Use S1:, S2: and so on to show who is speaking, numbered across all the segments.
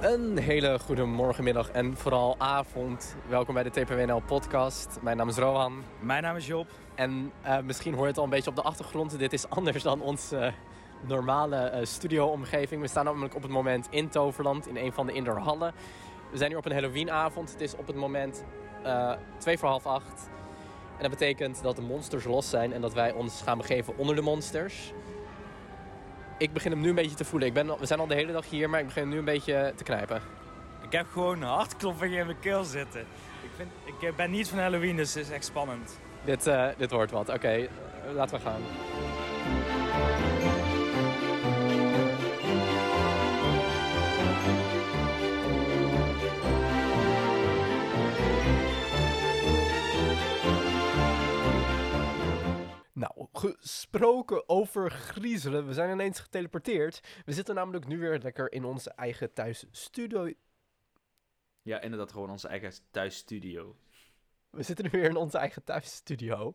S1: Een hele goede morgenmiddag en vooral avond. Welkom bij de TPWNL podcast. Mijn naam is Rohan.
S2: Mijn naam is Job.
S1: En uh, misschien hoor je het al een beetje op de achtergrond. Dit is anders dan onze uh, normale uh, studio-omgeving. We staan namelijk op het moment in Toverland in een van de indoor hallen. We zijn hier op een Halloweenavond. Het is op het moment twee voor half acht. En dat betekent dat de monsters los zijn en dat wij ons gaan begeven onder de monsters ik begin hem nu een beetje te voelen. Ik ben, we zijn al de hele dag hier, maar ik begin hem nu een beetje te knijpen.
S2: Ik heb gewoon een hartklopping in mijn keel zitten. Ik, vind, ik ben niet van Halloween, dus het is echt spannend.
S1: Dit, uh, dit wordt wat. Oké, okay, laten we gaan. Nou, gesproken over griezelen. We zijn ineens geteleporteerd. We zitten namelijk nu weer lekker in onze eigen thuisstudio.
S3: Ja, inderdaad, gewoon onze eigen thuisstudio.
S1: We zitten nu weer in onze eigen thuisstudio.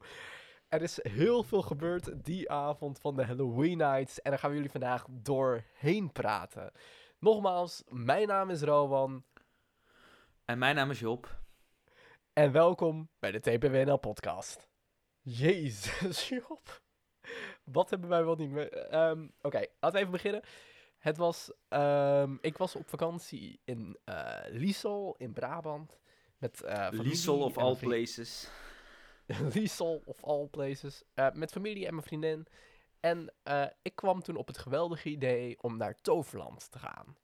S1: Er is heel veel gebeurd die avond van de Halloween Nights. En daar gaan we jullie vandaag doorheen praten. Nogmaals, mijn naam is Rowan.
S3: En mijn naam is Job.
S1: En welkom bij de TPWNL podcast. Jezus, Job. Wat hebben wij wel niet meer... Um, Oké, laten we even beginnen. Het was... Um, ik was op vakantie in uh, Liesel, in Brabant. Met, uh,
S3: Liesel of all places.
S1: Liesel of all places. Uh, met familie en mijn vriendin. En ik kwam toen op het geweldige idee om naar Toverland te gaan.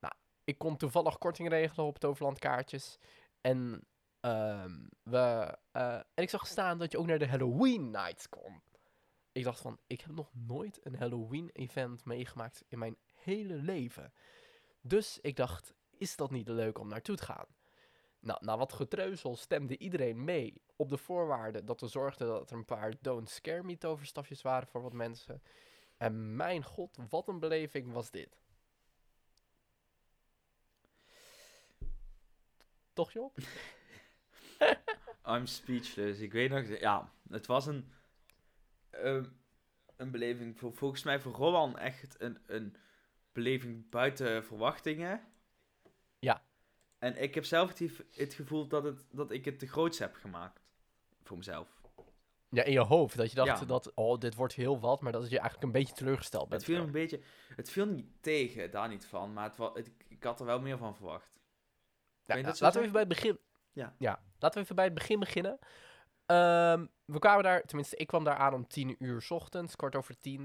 S1: Nou, ik kon toevallig korting regelen op Toverland kaartjes. En Um, we, uh, en ik zag staan dat je ook naar de Halloween Nights kon. Ik dacht van, ik heb nog nooit een Halloween event meegemaakt in mijn hele leven. Dus ik dacht, is dat niet leuk om naartoe te gaan? Nou, na wat getreuzel stemde iedereen mee op de voorwaarden dat we zorgden dat er een paar Don't Scare Me toverstafjes waren voor wat mensen. En mijn god, wat een beleving was dit. Toch Job?
S3: I'm speechless. Ik weet nog, ja, het was een, uh, een beleving voor, volgens mij voor Rowan echt een, een beleving buiten verwachtingen.
S1: Ja.
S3: En ik heb zelf het, het gevoel dat, het, dat ik het te groots heb gemaakt. Voor mezelf.
S1: Ja, in je hoofd. Dat je dacht ja. dat, oh, dit wordt heel wat, maar dat je eigenlijk een beetje teleurgesteld bent.
S3: Het viel een beetje, het viel niet tegen, daar niet van, maar het, het, ik had er wel meer van verwacht.
S1: Ja, nou, laten we even bij het begin ja. ja, laten we even bij het begin beginnen. Um, we kwamen daar, tenminste, ik kwam daar aan om tien uur ochtends, kwart over tien.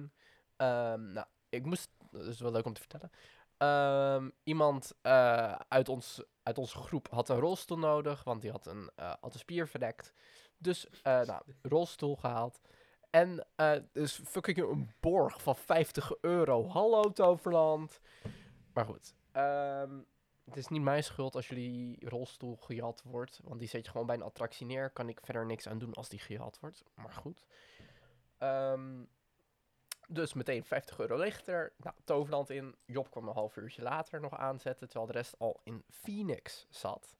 S1: Um, nou, ik moest, dat is wel leuk om te vertellen. Um, iemand uh, uit, ons, uit onze groep had een rolstoel nodig, want die had een, uh, had een spier verdekt. Dus, uh, nou, rolstoel gehaald. En dus fucking een borg van 50 euro. Hallo Toverland. Maar goed. Um, het is niet mijn schuld als jullie rolstoel gejat wordt. Want die zet je gewoon bij een attractie neer. Kan ik verder niks aan doen als die gejat wordt. Maar goed. Um, dus meteen 50 euro lichter. Nou, Toverland in. Job kwam een half uurtje later nog aanzetten. Terwijl de rest al in Phoenix zat.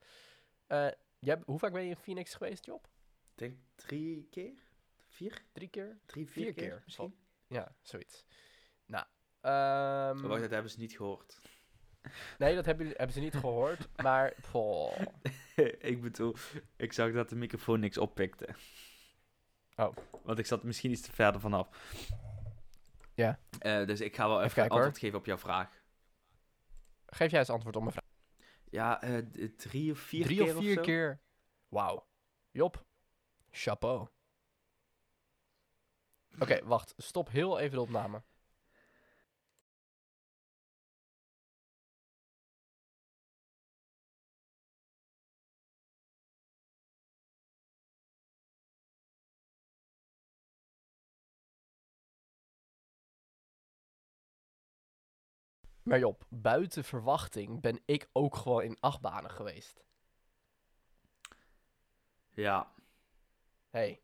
S1: Uh, jij, hoe vaak ben je in Phoenix geweest, Job?
S3: Ik denk drie keer. Vier?
S1: Drie keer?
S3: Drie, vier, vier keer, keer, misschien.
S1: Ja, zoiets. Nou,
S3: um... Wacht, dat hebben ze niet gehoord.
S1: Nee, dat hebben, hebben ze niet gehoord, maar...
S3: ik bedoel, ik zag dat de microfoon niks oppikte.
S1: Oh.
S3: Want ik zat misschien iets te verder vanaf.
S1: Ja.
S3: Uh, dus ik ga wel even, even antwoord geven op jouw vraag.
S1: Geef jij eens antwoord op mijn vraag.
S3: Ja, uh, drie of vier
S1: drie
S3: keer
S1: of vier keer. Wauw. Job. Chapeau. Oké, okay, wacht. Stop heel even de opname. Maar Job, buiten verwachting ben ik ook gewoon in achtbanen geweest.
S3: Ja.
S1: Hey.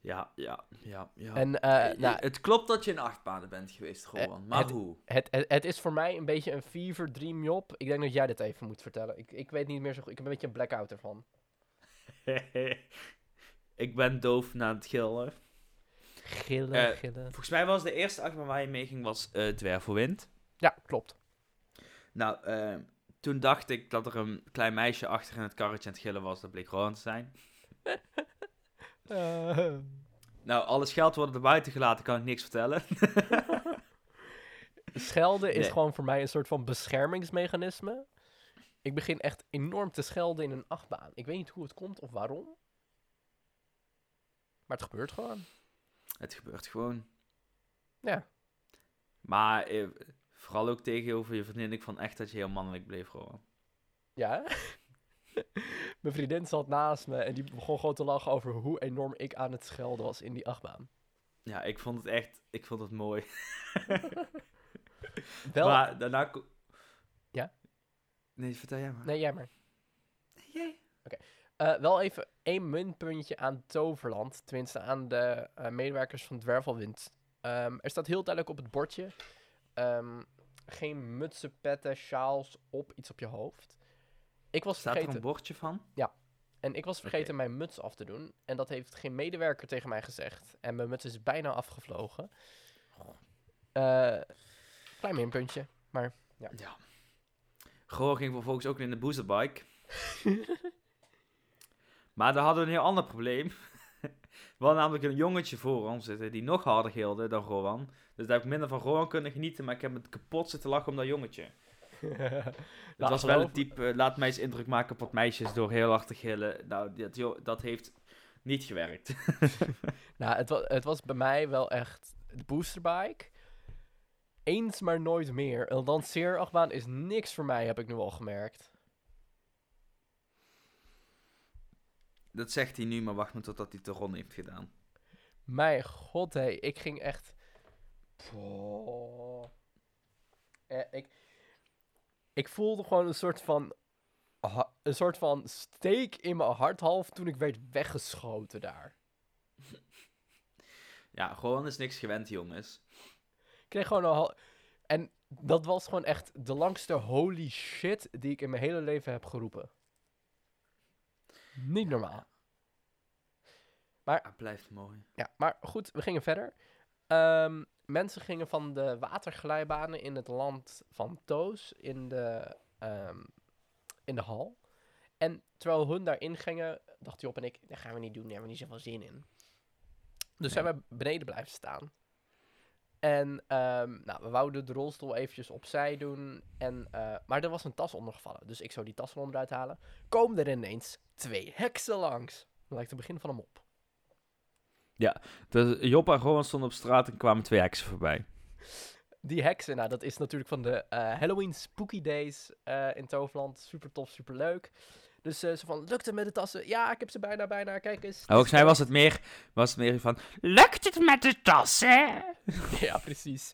S3: Ja, ja, ja, ja.
S1: En, uh, nou,
S3: het klopt dat je in achtbanen bent geweest, gewoon. Maar
S1: het,
S3: hoe?
S1: Het, het, het, is voor mij een beetje een fever dream, Job. Ik denk dat jij dit even moet vertellen. Ik, ik weet niet meer zo goed. Ik heb een beetje een blackout ervan.
S3: ik ben doof na het gillen.
S1: Gillen, uh, gillen.
S3: Volgens mij was de eerste achtbaan waar je mee ging, was uh, Dwervelwind.
S1: Ja, klopt.
S3: Nou, uh, toen dacht ik dat er een klein meisje achter in het karretje aan het gillen was. Dat bleek gewoon te zijn. Uh. Nou, alle scheldwoorden er buiten gelaten, kan ik niks vertellen.
S1: Schelden is gewoon voor mij een soort van beschermingsmechanisme. Ik begin echt enorm te schelden in een achtbaan. Ik weet niet hoe het komt of waarom. Maar het gebeurt gewoon.
S3: Het gebeurt gewoon.
S1: Ja.
S3: Maar eh, vooral ook tegenover je vriendin, ik vond echt dat je heel mannelijk bleef gewoon.
S1: Ja? Mijn vriendin zat naast me en die begon gewoon te lachen over hoe enorm ik aan het schelden was in die achtbaan.
S3: Ja, ik vond het echt, ik vond het mooi. Wel... Maar daarna...
S1: Ja?
S3: Nee, vertel jij maar.
S1: Nee, jij maar.
S3: Jij?
S1: Oké. Eh, wel even één muntpuntje aan Toverland. Tenminste, aan de uh, medewerkers van Dwervelwind. Um, er staat heel duidelijk op het bordje... Um, geen mutsen, petten, sjaals op iets op je hoofd. Ik was
S3: Staat
S1: vergeten...
S3: er een bordje van?
S1: Ja. En ik was vergeten mijn muts af te doen. En dat heeft geen medewerker tegen mij gezegd. En mijn muts is bijna afgevlogen. Uh, klein minpuntje, maar ja.
S3: ja. Gewoon ging vervolgens ook in de boosterbike. maar daar hadden we een heel ander probleem. We hadden namelijk een jongetje voor ons zitten die nog harder gilde dan Rowan. Dus daar heb ik minder van Rowan kunnen genieten, maar ik heb het kapot zitten lachen om dat jongetje. het was wel het type, uh, laat mij eens indruk maken op wat meisjes door heel hard te gillen. Nou, dat, dat heeft niet gewerkt.
S1: nou, het was, het was bij mij wel echt de boosterbike. Eens maar nooit meer. Een lanceerachtbaan is niks voor mij, heb ik nu al gemerkt.
S3: Dat zegt hij nu, maar wacht maar totdat hij de heeft gedaan.
S1: Mijn god, hé. Hey, ik ging echt... Oh. Eh, ik, ik voelde gewoon een soort van... Een soort van steek in mijn harthalf toen ik werd weggeschoten daar.
S3: Ja, gewoon is niks gewend, jongens.
S1: Ik kreeg gewoon een... En dat was gewoon echt de langste holy shit die ik in mijn hele leven heb geroepen. Niet normaal. Maar,
S3: het blijft mooi.
S1: Ja, maar goed, we gingen verder. Um, mensen gingen van de waterglijbanen in het land van Toos in de, um, in de hal. En terwijl hun daarin gingen, dacht Job en ik, dat gaan we niet doen, daar hebben we niet zoveel zin in. Dus zijn we beneden blijven staan. En um, nou, we wouden de rolstoel eventjes opzij doen. En, uh, maar er was een tas ondergevallen. Dus ik zou die tas van onderuit halen. Komen er ineens twee heksen langs. Dat lijkt het begin van hem op.
S3: Ja, dus Job en Rowan stonden op straat en kwamen twee heksen voorbij.
S1: Die heksen, nou, dat is natuurlijk van de uh, Halloween Spooky Days uh, in Toverland. Super tof, super leuk. Dus uh, zo van, lukt het met de tassen? Ja, ik heb ze bijna, bijna. Kijk eens.
S3: Oh, mij was het meer, was het meer van, lukt het met de tassen?
S1: ja, precies.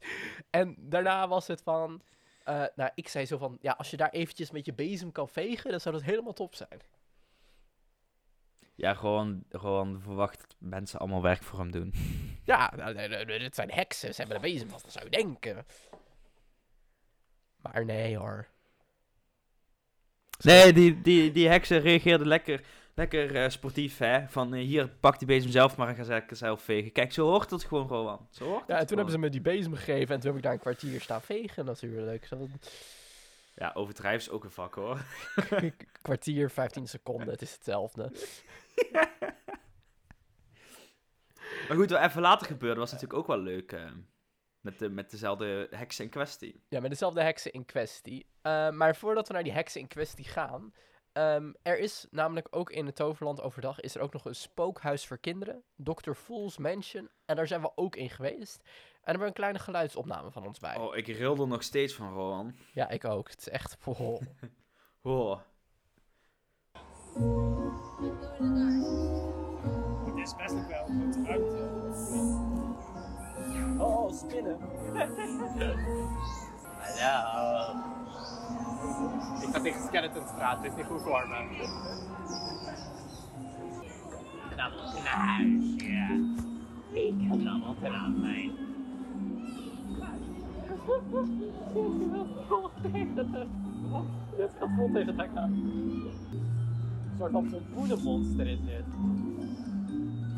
S1: En daarna was het van, nou, ik zei zo van, ja, als je daar eventjes met je bezem kan vegen, dan zou dat helemaal top zijn.
S3: Ja, gewoon, gewoon verwacht dat mensen allemaal werk voor hem doen.
S1: Ja, nou, dit zijn heksen. Ze hebben een bezem vast, dat zou je denken. Maar nee hoor.
S3: Nee, die, die, die heksen reageerden lekker, lekker uh, sportief, hè. Van, uh, hier, pak die bezem zelf maar en ga zelf vegen. Kijk, zo hoort het gewoon gewoon. Zo hoort
S1: ja, en toen hebben ze me die bezem gegeven en toen heb ik daar een kwartier staan vegen natuurlijk. Zo,
S3: ja, overdrijf is ook een vak hoor.
S1: kwartier, 15 seconden, het is hetzelfde.
S3: maar goed, wat even later gebeurde was natuurlijk ook wel leuk. Uh, met, de, met dezelfde heksen in kwestie.
S1: Ja, met dezelfde heksen in kwestie. Uh, maar voordat we naar die heksen in kwestie gaan. Um, er is namelijk ook in het Toverland overdag is er ook nog een spookhuis voor kinderen. Dr. Fool's Mansion. En daar zijn we ook in geweest. En er hebben we een kleine geluidsopname van ons bij.
S3: Oh, ik rilde nog steeds van Rowan.
S1: Ja, ik ook. Het is echt... Oh.
S3: oh.
S2: Het is best nog wel goed ruimte.
S1: Spinnen.
S3: Hallo.
S1: Ik ga tegen Skeleton straat, het is niet goed voor me.
S4: Knabbel naar huis, ja. Ik aan.
S1: Dit gaat vol tegen het hek aan. Een soort van vervoede is dit.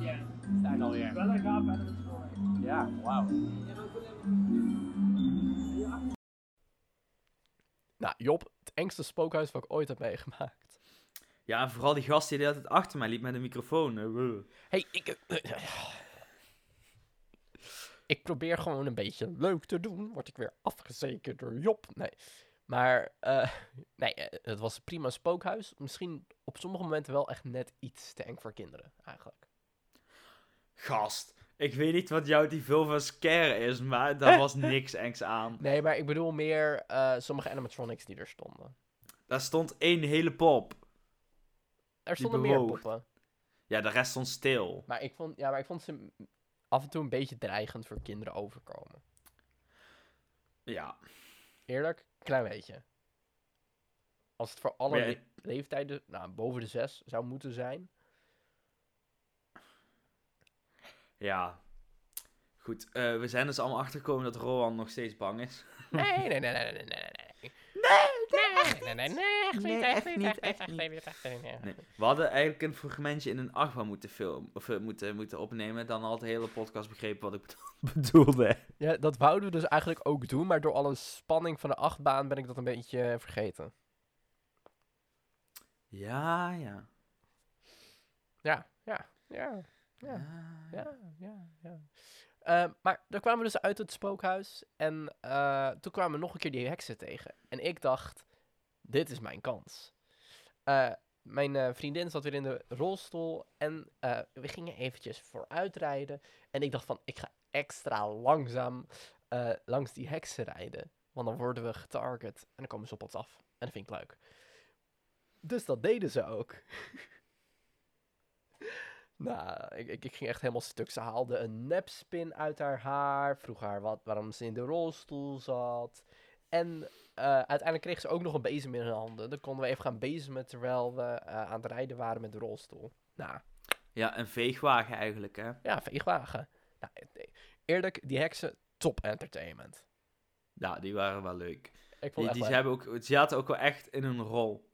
S4: Ja.
S1: Zijn alweer.
S2: Wel een gaaf
S1: Ja, wauw. Nou, Job, het engste spookhuis wat ik ooit heb meegemaakt.
S3: Ja, en vooral die gast die de hele tijd achter mij liep met een microfoon. Eh,
S1: hey, ik... eh, ik probeer gewoon een beetje leuk te doen. Word ik weer afgezekerd door Job. Nee. Maar, eh, nee, eh, het was een prima spookhuis. Misschien op sommige momenten wel echt net iets te eng voor kinderen, eigenlijk.
S3: Gast, ik weet niet wat jouw niveau van scare is, maar daar was niks engs aan.
S1: Nee, maar ik bedoel meer eh, sommige animatronics die er stonden.
S3: Daar stond één hele pop.
S1: Er stonden meer poppen.
S3: Ja, de rest stond stil.
S1: Maar ik vond, ja, maar ik vond ze af en toe een beetje dreigend voor kinderen overkomen.
S3: Ja.
S1: Eerlijk, klein beetje. Als het voor alle
S3: Maar ja,
S1: le- leeftijden, nou, boven de zes zou moeten zijn.
S3: Ja. Goed, eh, we zijn dus allemaal achtergekomen dat Rowan nog steeds bang is.
S1: Nee, nee, nee, nee, nee, nee, nee, nee. Nee, nee, nee, nee, echt
S3: Nee,
S1: niet,
S3: echt
S1: niet, echt
S3: echt
S1: niet, echt niet, echt niet. nee.
S3: Nee. We hadden eigenlijk een fragmentje in een achtbaan moeten filmen, of eh, moeten, moeten opnemen. Dan had de hele podcast begrepen wat ik bedo- bedoelde.
S1: Ja, dat wouden we dus eigenlijk ook doen, maar door alle spanning van de achtbaan ben ik dat een beetje vergeten.
S3: Ja, ja.
S1: Ja, ja, ja, ja.
S3: Ja.
S1: Ja, ja, ja. Eh, maar dan kwamen we dus uit het spookhuis. En eh, toen kwamen we nog een keer die heksen tegen. En ik dacht, dit is mijn kans. Eh, mijn eh, vriendin zat weer in de rolstoel. En we gingen eventjes vooruitrijden. En ik dacht van, ik ga extra langzaam langs die heksen rijden. Want dan worden we getarget. En dan komen ze op ons af. En dat vind ik leuk. Dus dat deden ze ook. Nou, ik, ik, ik ging echt helemaal stuk. Ze haalde een nepspin uit haar haar. Vroeg haar wat, waarom ze in de rolstoel zat. En eh, uiteindelijk kreeg ze ook nog een bezem in haar handen. Dan konden we even gaan bezemen terwijl we eh, aan het rijden waren met de rolstoel. Nou,
S3: ja, een veegwagen eigenlijk, hè.
S1: ja, veegwagen. Nou, eh, eerlijk, die heksen, top entertainment.
S3: Ja, die waren wel leuk.
S1: Ik vond
S3: Die, die hebben ook, ze zaten ook wel echt in hun rol.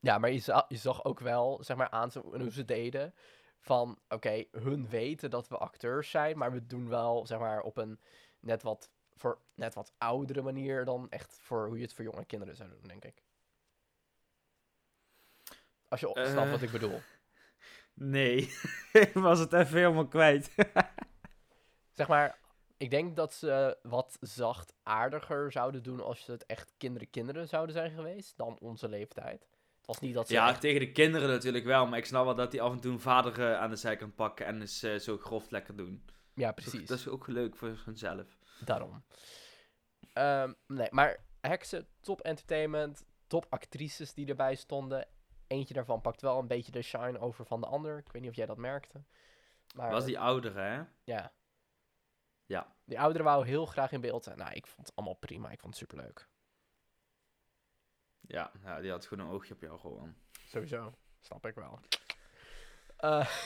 S1: Ja, maar je, za- je zag ook wel, zeg maar, aan hoe ze deden. Van, oké, hun weten dat we acteurs zijn, maar we doen wel, zeg maar, op een net wat, voor net wat oudere manier dan echt voor hoe je het voor jonge kinderen zou doen, denk ik. Als je o- snapt
S3: Eh.
S1: wat ik bedoel.
S3: Nee, ik was het even helemaal kwijt.
S1: Zeg maar, ik denk dat ze wat zachtaardiger zouden doen als het echt kinderen-kinderen zouden zijn geweest dan onze leeftijd. Was niet dat ze
S3: Ja, tegen de kinderen natuurlijk wel, maar ik snap wel dat die af en toe een vader eh, aan de zijkant pakken en eens eh, zo grof lekker doen.
S1: ja, precies.
S3: Dat is ook leuk voor hunzelf.
S1: Daarom. Ehm, nee, maar heksen, top entertainment, top actrices die erbij stonden. Eentje daarvan pakt wel een beetje de shine over van de ander. Ik weet niet of jij dat merkte. Maar
S3: was die oudere, hè?
S1: ja.
S3: Ja.
S1: Die ouderen wou heel graag in beeld zijn. Nou, ik vond het allemaal prima. Ik vond het superleuk.
S3: Ja, ja, die had gewoon een oogje op jou gewoon.
S1: Sowieso. Snap ik wel. Eh,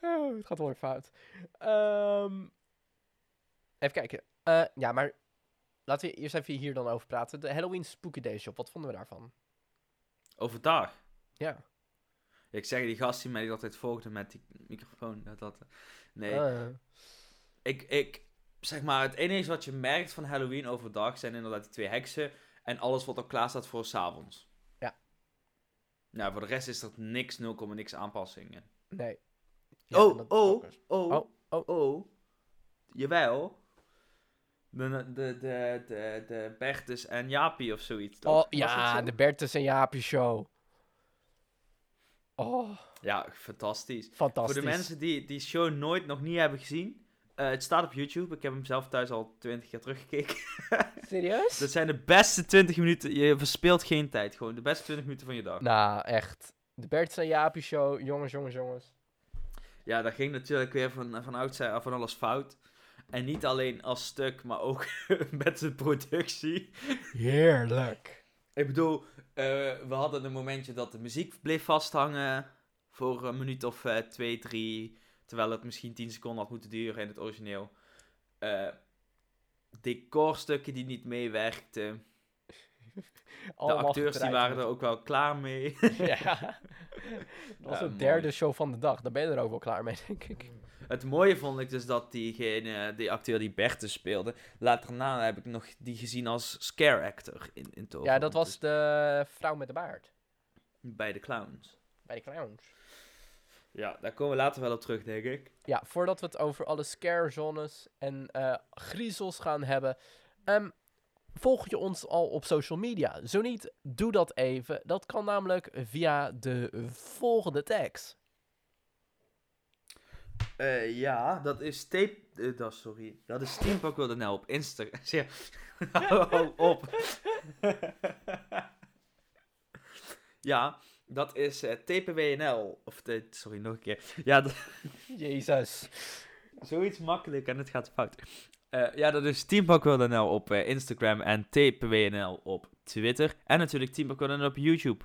S1: Oh, het gaat wel weer fout. Ehm, even kijken. Eh, ja, maar laten we eerst even hier dan over praten. De Halloween Spooky Day Shop, wat vonden we daarvan?
S3: Overdag.
S1: Ja.
S3: Ik zeg, die gast die mij altijd volgde met die microfoon. Dat, dat, nee,
S1: Eh,
S3: ik, ik, zeg maar, het enige wat je merkt van Halloween overdag zijn inderdaad die twee heksen en alles wat al klaar staat voor s'avonds.
S1: Ja.
S3: Nou, voor de rest is er niks, 0, niks aanpassingen.
S1: nee. Ja,
S3: oh, oh, oh,
S1: Oh,
S3: oh, oh. Jawel. De, de, de, de, de Bertus en Jaapie of zoiets, toch?
S1: Oh, ja,
S3: zo?
S1: de Bertus en Jaapie show. Oh,
S3: Ja, fantastisch.
S1: fantastisch.
S3: Voor de mensen die die show nooit nog niet hebben gezien, eh, het staat op YouTube. Ik heb hem zelf thuis al 20 keer teruggekeken.
S1: Serieus?
S3: Dat zijn de beste 20 minuten. Je verspeelt geen tijd. Gewoon de beste 20 minuten van je dag.
S1: Nou, echt. De Bertus en Jaapie show. Jongens, jongens, jongens.
S3: Ja, dat ging natuurlijk weer van, van oudsher af van alles fout. En niet alleen als stuk, maar ook met de productie.
S1: Heerlijk.
S3: Ik bedoel, eh, we hadden een momentje dat de muziek bleef vasthangen. Voor een minuut of eh, twee, drie. Terwijl het misschien 10 seconden had moeten duren in het origineel. Eh decorstukken die niet meewerkten. De acteurs die waren er ook wel klaar mee.
S1: ja. Dat was
S3: Ja,
S1: de derde
S3: mooi.
S1: show van de dag. Daar ben je er ook wel klaar mee, denk ik.
S3: Het mooie vond ik dus dat diegene, die acteur die Bertus speelde, later na heb ik nog die gezien als scare actor in, in Toverland.
S1: Ja, dat was
S3: Dus
S1: de vrouw met de baard.
S3: bij de clowns.
S1: Bij de clowns.
S3: Ja, daar komen we later wel op terug, denk ik.
S1: Ja, voordat we het over alle scare zones en eh, griezels gaan hebben. ehm, volg je ons al op social media? Zo niet, doe dat even. Dat kan namelijk via de volgende tags.
S3: Eh, ja, dat is tape... eh, dat, sorry. Dat is Steampunk.nl op Instagram. Ja. Hou op. ja, dat is eh, TPWNL. Of, de, sorry, nog een keer. Ja, dat,
S1: Jezus.
S3: zoiets makkelijk en het gaat fout. Eh, ja, dat is Teampak.nl op eh, Instagram en TPWNL op Twitter. En natuurlijk Teampak.nl op YouTube.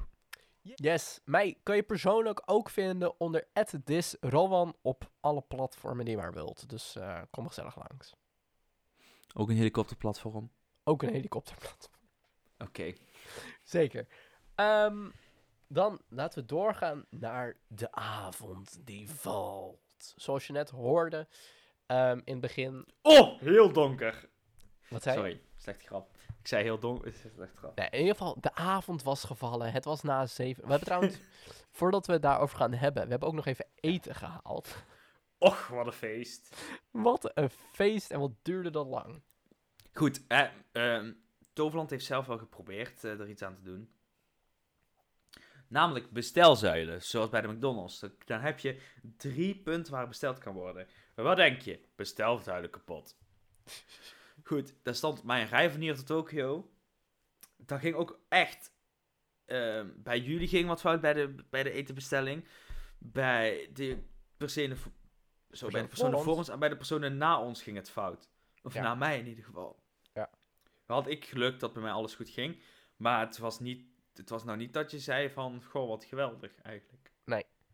S1: Yes, mij kan je persoonlijk ook vinden onder @thisrowan op alle platformen die je maar wilt. Dus eh, kom gezellig langs.
S3: Ook een helikopterplatform.
S1: Ook een helikopterplatform.
S3: Oké.
S1: Zeker. Ehm, dan laten we doorgaan naar de avond die valt. Zoals je net hoorde ehm, in het begin.
S3: Oh, heel donker.
S1: Wat zei?
S3: Sorry, slechte grap. Ik zei heel donker. Slechte grap.
S1: Nee, in ieder geval, de avond was gevallen. Het was na zeven. We hebben trouwens, voordat we het daarover gaan hebben, we hebben ook nog even eten gehaald.
S3: Och, wat een feest.
S1: Wat een feest en wat duurde dat lang.
S3: Goed, eh, ehm, Toverland heeft zelf wel geprobeerd eh, er iets aan te doen. Namelijk bestelzuilen, zoals bij de McDonald's. Dan- heb je drie punten waar besteld kan worden. Maar wat denk je? Bestelzuilen kapot. Goed, daar stond mijn rij van hier tot Tokio. Dat ging ook echt... ehm, bij jullie ging wat fout bij de, bij de etenbestelling. Bij de personen... Zo, bij de personen
S1: voor ons.
S3: ons en bij de personen na ons ging het fout. Of
S1: Ja.
S3: na mij in ieder geval.
S1: Ja.
S3: Had ik geluk dat bij mij alles goed ging. Maar het was, niet, het was nou niet dat je zei van... Goh, wat geweldig eigenlijk.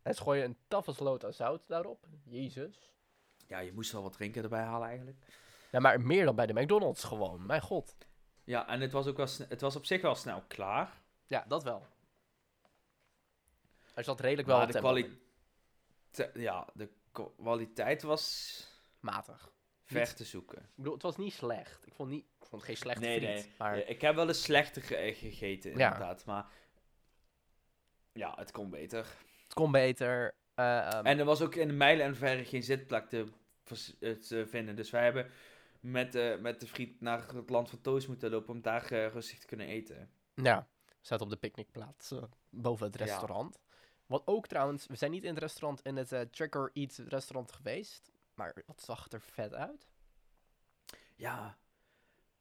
S1: En ze gooien een tafelsloot aan zout daarop. Jezus.
S3: Ja, je moest wel wat drinken erbij halen eigenlijk.
S1: Ja, maar meer dan bij de McDonald's gewoon. Mijn god.
S3: Ja, en het was, ook wel het was op zich wel snel klaar.
S1: Ja, dat wel. Er zat redelijk wel
S3: maar de,
S1: tempo
S3: kwali- te- ja, de kwaliteit was.
S1: Matig.
S3: Ver te zoeken.
S1: Ik bedoel, het was niet slecht. Ik vond, niet, ik vond het geen slechte
S3: Nee,
S1: friet.
S3: nee.
S1: Maar
S3: ik heb wel eens slechter ge- gegeten,
S1: Ja.
S3: inderdaad. Maar ja, het kon beter.
S1: het kon beter. Eh, ehm,
S3: En er was ook in de mijlen en verre geen zitplek te, eh, te vinden. Dus wij hebben met, eh, met de friet naar het land van Toos moeten lopen om daar rustig te kunnen eten.
S1: Ja, staat op de picknickplaats boven het
S3: Ja.
S1: restaurant. Wat ook trouwens, we zijn niet in het restaurant, in het Trigger Eat restaurant geweest. Maar wat zag er vet uit?
S3: Ja,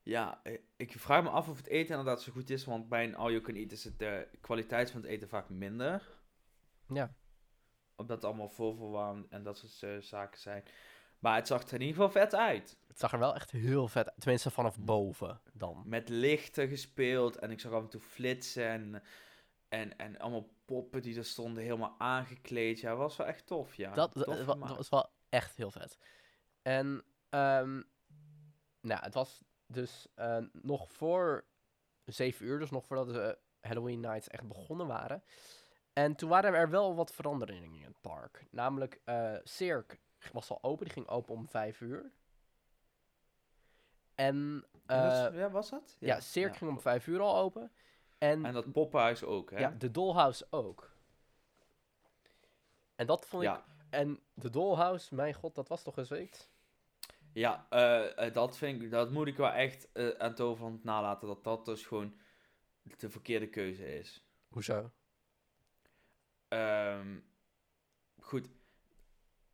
S3: ja eh, ik vraag me af of het eten inderdaad zo goed is. Want bij een all you can eat is het de kwaliteit van het eten vaak minder.
S1: Ja.
S3: Omdat het allemaal voorverwarmd en dat soort eh, zaken zijn. Maar het zag er in ieder geval vet uit.
S1: Het zag er wel echt heel vet uit. Tenminste, vanaf boven dan.
S3: Met lichten gespeeld en ik zag af en toe flitsen en, en, en allemaal poppen die er stonden helemaal aangekleed. Ja, was wel echt tof, ja.
S1: dat, dat was wel echt heel vet. En, ehm nou, het was dus eh, nog voor zeven uur, dus nog voordat de Halloween Nights echt begonnen waren. En toen waren er wel wat veranderingen in het park. Namelijk, eh Cirque was al open, die ging open om vijf uur. En,
S3: Ja,
S1: eh,
S3: is- ja, was dat?
S1: ja, Cirque ging om vijf uur al open. En,
S3: En dat poppenhuis ook, hè?
S1: ja, de Dollhouse ook. En dat vond ik
S3: ja.
S1: En de Dollhouse, mijn god, dat was toch eens?
S3: Ja, eh, eh, dat, vind ik, dat moet ik wel echt eh, aan Toverland nalaten. Dat dat dus gewoon de verkeerde keuze is.
S1: Hoezo?
S3: Ehm, goed.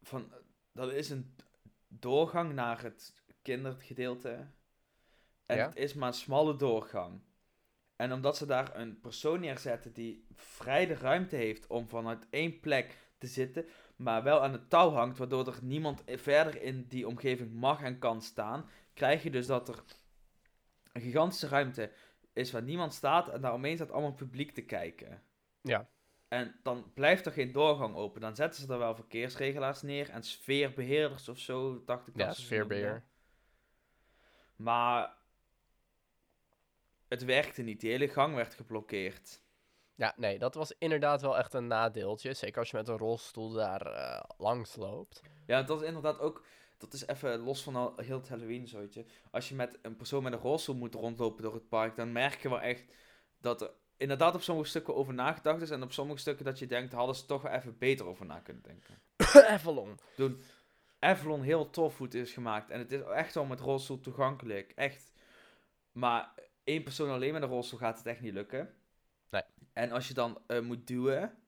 S3: Van, dat is een doorgang naar het kindergedeelte. En
S1: Ja.
S3: het is maar een smalle doorgang. En omdat ze daar een persoon neerzetten die vrij de ruimte heeft om vanuit één plek te zitten, maar wel aan het touw hangt, waardoor er niemand verder in die omgeving mag en kan staan, krijg je dus dat er een gigantische ruimte is waar niemand staat en daaromheen staat allemaal publiek te kijken.
S1: Ja.
S3: En dan blijft er geen doorgang open. Dan zetten ze er wel verkeersregelaars neer en sfeerbeheerders of zo, dacht ik.
S1: Ja, sfeerbeheer.
S3: Maar het werkte niet. Die hele gang werd geblokkeerd.
S1: Ja, nee, dat was inderdaad wel echt een nadeeltje. Zeker als je met een rolstoel daar uh, langs loopt.
S3: Ja, dat is inderdaad ook... Dat is even los van al, heel het Halloween zootje. Als je met een persoon met een rolstoel moet rondlopen door het park, dan merk je wel echt dat er inderdaad op sommige stukken over nagedacht is. En op sommige stukken dat je denkt, hadden ze toch wel even beter over na kunnen denken.
S1: Avalon.
S3: Doen Avalon heel tof het is gemaakt. En het is echt wel met rolstoel toegankelijk. Echt. Maar één persoon alleen met een rolstoel gaat het echt niet lukken.
S1: Nee.
S3: En als je dan uh, moet duwen,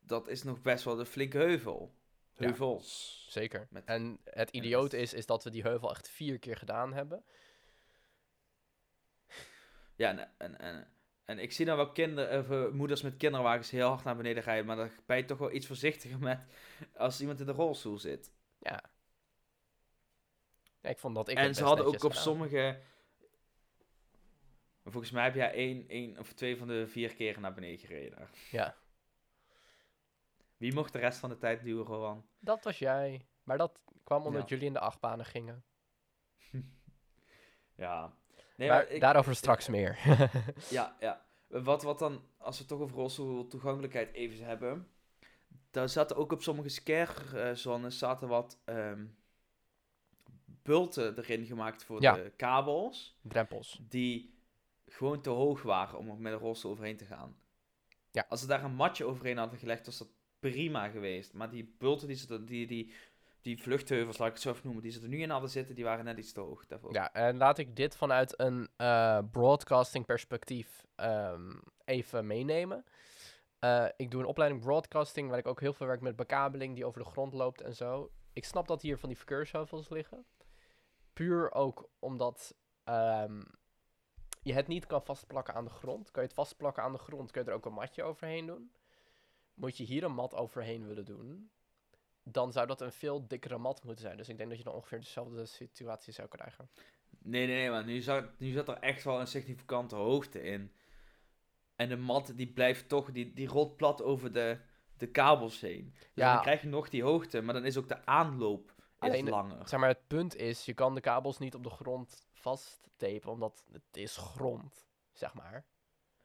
S3: dat is nog best wel een flinke heuvel. Heuvels.
S1: Ja, zeker. Met en het idioot is, is dat we die heuvel echt vier keer gedaan hebben.
S3: Ja, en, en, en, en ik zie dan wel kinderen, uh, moeders met kinderwagens heel hard naar beneden rijden, maar daar ben je toch wel iets voorzichtiger met als iemand in de rolstoel zit.
S1: Ja. ja ik vond dat ik
S3: En ze hadden ook op sommige maar volgens mij heb jij één, één of twee van de vier keren naar beneden gereden.
S1: Ja.
S3: Wie mocht de rest van de tijd duwen, Rowan?
S1: Dat was jij. Maar dat kwam omdat jullie in de achtbanen gingen.
S3: ja.
S1: Nee, maar, ik, daarover straks meer.
S3: ja, ja. Wat, wat dan, als we toch over rolstoel toegankelijkheid even hebben. Daar zaten ook op sommige scare-zones zaten wat um, bulten erin gemaakt voor de kabels.
S1: Drempels.
S3: Die gewoon te hoog waren om er met een rolstoel overheen te gaan.
S1: Ja.
S3: Als ze daar een matje overheen hadden gelegd, was dat prima geweest. Maar die bulten, die, ze, die, die, die vluchtheuvels, laat ik het zo even noemen, die ze er nu in hadden zitten, die waren net iets te hoog daarvoor.
S1: Ja, en laat ik dit vanuit een uh, broadcasting perspectief um, even meenemen. Uh, ik doe een opleiding broadcasting, waar ik ook heel veel werk met bekabeling die over de grond loopt en zo. Ik snap dat hier van die verkeersheuvels liggen. Puur ook omdat um, je het niet kan vastplakken aan de grond. Kan je het vastplakken aan de grond, kun je er ook een matje overheen doen. Moet je hier een mat overheen willen doen, dan zou dat een veel dikkere mat moeten zijn. Dus ik denk dat je dan ongeveer dezelfde situatie zou krijgen.
S3: Nee, nee, nee, maar nu zat, nu zat er echt wel een significante hoogte in. En de mat die blijft toch, die, die rolt plat over de, de kabels heen. Dus ja. dan krijg je nog die hoogte, maar dan is ook de aanloop Alleen, langer.
S1: Zeg maar, het punt is, je kan de kabels niet op de grond vasttapen, omdat het is grond, zeg maar.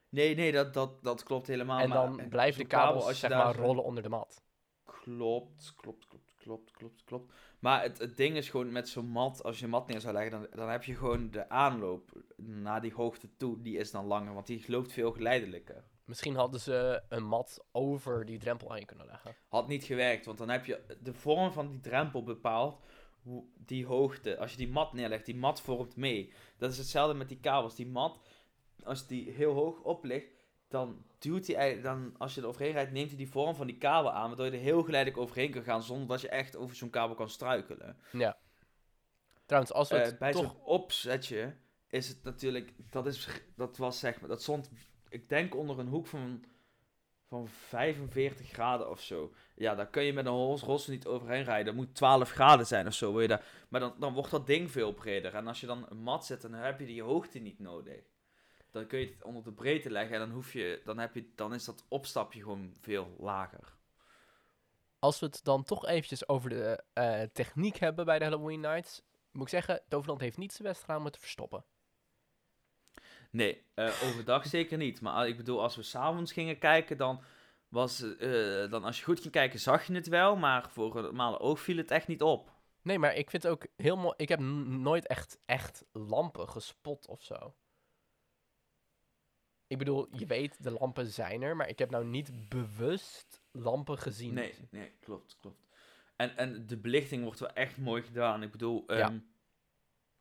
S3: Nee, nee, dat, dat, dat klopt helemaal.
S1: En dan maar, blijft de kabel, als zeg maar, rollen onder de mat.
S3: Klopt, klopt, klopt, klopt, klopt, klopt. Maar het, het ding is gewoon met zo'n mat, als je mat neer zou leggen, dan, dan heb je gewoon de aanloop naar die hoogte toe, die is dan langer, want die loopt veel geleidelijker.
S1: Misschien hadden ze een mat over die drempel heen kunnen leggen.
S3: Had niet gewerkt, want dan heb je de vorm van die drempel bepaald die hoogte, als je die mat neerlegt, die mat vormt mee. Dat is hetzelfde met die kabels. Die mat, als die heel hoog op ligt, dan duwt hij, dan als je er overheen rijdt, neemt hij die vorm van die kabel aan, waardoor je er heel geleidelijk overheen kan gaan, zonder dat je echt over zo'n kabel kan struikelen.
S1: Ja. Trouwens, als we
S3: het uh, bij toch... zo'n opzetje is het natuurlijk, dat, is, dat was zeg maar, dat stond, ik denk onder een hoek van van 45 graden of zo. Ja, daar kun je met een rolstoel niet overheen rijden. Dat moet 12 graden zijn of zo. Wil je daar... Maar dan, dan wordt dat ding veel breder. En als je dan een mat zet, dan heb je die hoogte niet nodig. Dan kun je het onder de breedte leggen en dan, hoef je, dan, heb je, dan is dat opstapje gewoon veel lager.
S1: Als we het dan toch eventjes over de uh, techniek hebben bij de Halloween Nights, moet ik zeggen, Toverland heeft niet zijn best gedaan om het te verstoppen.
S3: Nee, uh, overdag zeker niet. Maar ik bedoel, als we s'avonds gingen kijken, dan was... Uh, dan als je goed ging kijken, zag je het wel. Maar voor een normale oog viel het echt niet op.
S1: Nee, maar ik vind het ook heel mooi... Ik heb nooit echt, echt lampen gespot of zo. Ik bedoel, je weet, de lampen zijn er, maar ik heb nou niet bewust lampen gezien.
S3: Nee, nee, klopt, klopt. En, en de belichting wordt wel echt mooi gedaan. Ik bedoel, um,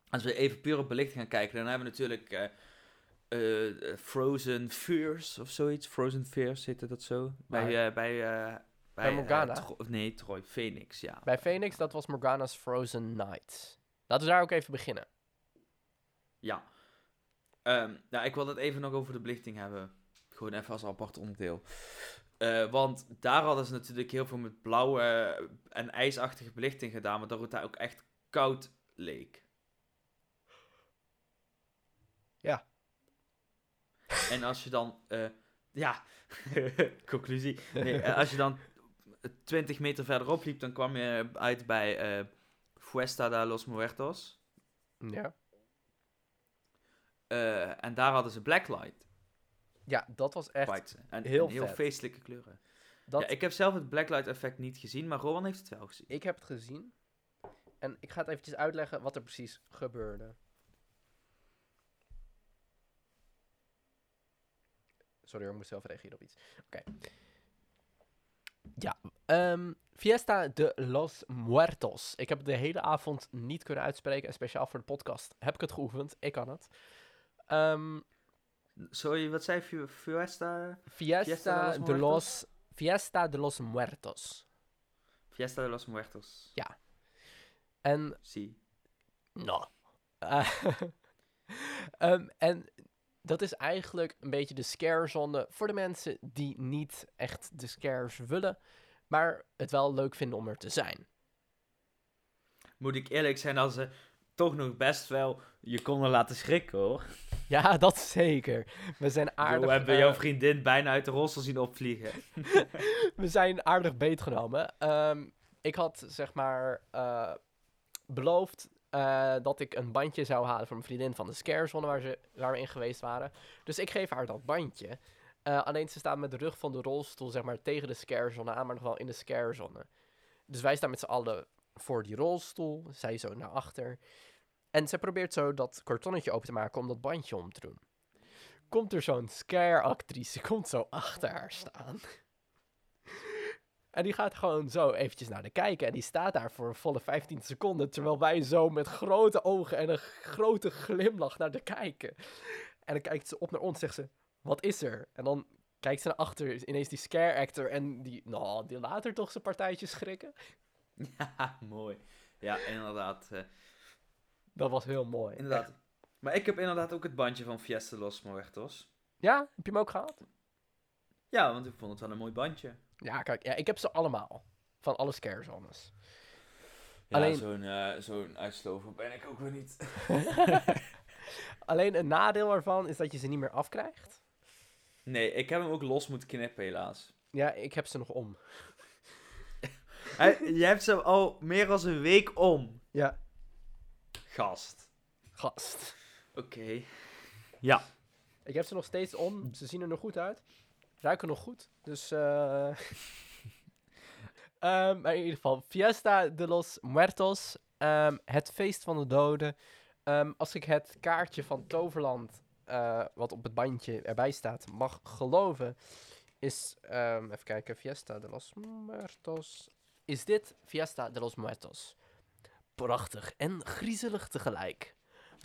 S3: als we even puur op belichting gaan kijken, dan hebben we natuurlijk... Uh, uh, Frozen Fears of zoiets. Frozen Fears heette dat zo. Bij, uh, bij, uh,
S1: bij, Morgana?
S3: nee, Troy. Phoenix, ja.
S1: Bij Phoenix, dat was Morgana's Frozen Night. Laten we daar ook even beginnen.
S3: Ja. Um, nou, ik wil het even nog over de belichting hebben. Gewoon even als apart onderdeel. want daar hadden ze natuurlijk heel veel met blauwe en ijsachtige belichting gedaan, maar dat het daar ook echt koud leek.
S1: Ja.
S3: En als je dan, uh, ja, conclusie. Nee, uh, als je dan 20 meter verderop liep, dan kwam je uit bij uh, Fuesta de los Muertos.
S1: Ja.
S3: Eh, en daar hadden ze Blacklight.
S1: Ja, dat was echt
S3: White. En
S1: heel
S3: en heel feestelijke kleuren.
S1: Dat,
S3: Ja, ik heb zelf het Blacklight effect niet gezien, maar Rowan heeft het wel gezien.
S1: Ik heb het gezien. En ik ga het eventjes uitleggen wat er precies gebeurde. Sorry hoor, ik moest zelf reageren op iets. Oké. Ja, ehm, Fiesta de los Muertos. Ik heb het de hele avond niet kunnen uitspreken. En speciaal voor de podcast heb ik het geoefend. Ik kan het. Ehm,
S3: Sorry, wat zei je? Fiesta?
S1: Fiesta,
S3: Fiesta de los
S1: de los... Fiesta de los Muertos.
S3: Fiesta de los Muertos.
S1: En
S3: Zie.
S1: Nou. Eh, ehm, en dat is eigenlijk een beetje de scarezone voor de mensen die niet echt de scares willen, maar het wel leuk vinden om er te zijn.
S3: Moet ik eerlijk zijn, als ze toch nog best wel je konden laten schrikken hoor.
S1: Ja, dat zeker. We zijn aardig,
S3: hebben
S1: eh,
S3: jouw vriendin bijna uit de rolstoel zien opvliegen.
S1: we zijn aardig beetgenomen. Ehm ik had zeg maar eh, beloofd eh, dat ik een bandje zou halen voor mijn vriendin van de scarezone waar, ze, waar we in geweest waren. Dus ik geef haar dat bandje. Eh, alleen ze staat met de rug van de rolstoel zeg maar tegen de scarezone aan, maar nog wel in de scarezone. Dus wij staan met z'n allen voor die rolstoel. Zij zo naar achter. En ze probeert zo dat kartonnetje open te maken om dat bandje om te doen. Komt er zo'n scare-actrice, komt zo achter haar staan. En die gaat gewoon zo eventjes naar de kijken. En die staat daar voor een volle 15 seconden. Terwijl wij zo met grote ogen en een grote glimlach naar de kijken. En dan kijkt ze op naar ons zegt ze: Wat is er? En dan kijkt ze naar achter, ineens die scare actor. En die, nou, die laat er toch zijn partijtje schrikken.
S3: ja, mooi. Ja, inderdaad. eh,
S1: Dat was heel mooi.
S3: inderdaad. Maar ik heb inderdaad ook het bandje van Fiesta los Muertos.
S1: Ja, heb je hem ook gehad?
S3: Ja, want ik vond het wel een mooi bandje.
S1: Ja, kijk, ja, ik heb ze allemaal. Van alle scare zones.
S3: Ja,
S1: Alleen-
S3: zo'n eh, zo'n uitslover ben ik ook weer niet.
S1: Alleen een nadeel ervan is dat je ze niet meer afkrijgt.
S3: Nee, ik heb hem ook los moeten knippen helaas.
S1: Ja, ik heb ze nog om.
S3: Jij hebt ze al meer dan een week om.
S1: Ja.
S3: Gast.
S1: Gast.
S3: Oké.
S1: Ik heb ze nog steeds om. Ze zien er nog goed uit. Ruiken nog goed. Dus. ehm, maar in ieder geval, Fiesta de los Muertos. ehm, het feest van de doden. Ehm, als ik het kaartje van Toverland, eh, wat op het bandje erbij staat, mag geloven, is. even kijken, Fiesta de los Muertos. Is dit Fiesta de los Muertos? Prachtig en griezelig tegelijk.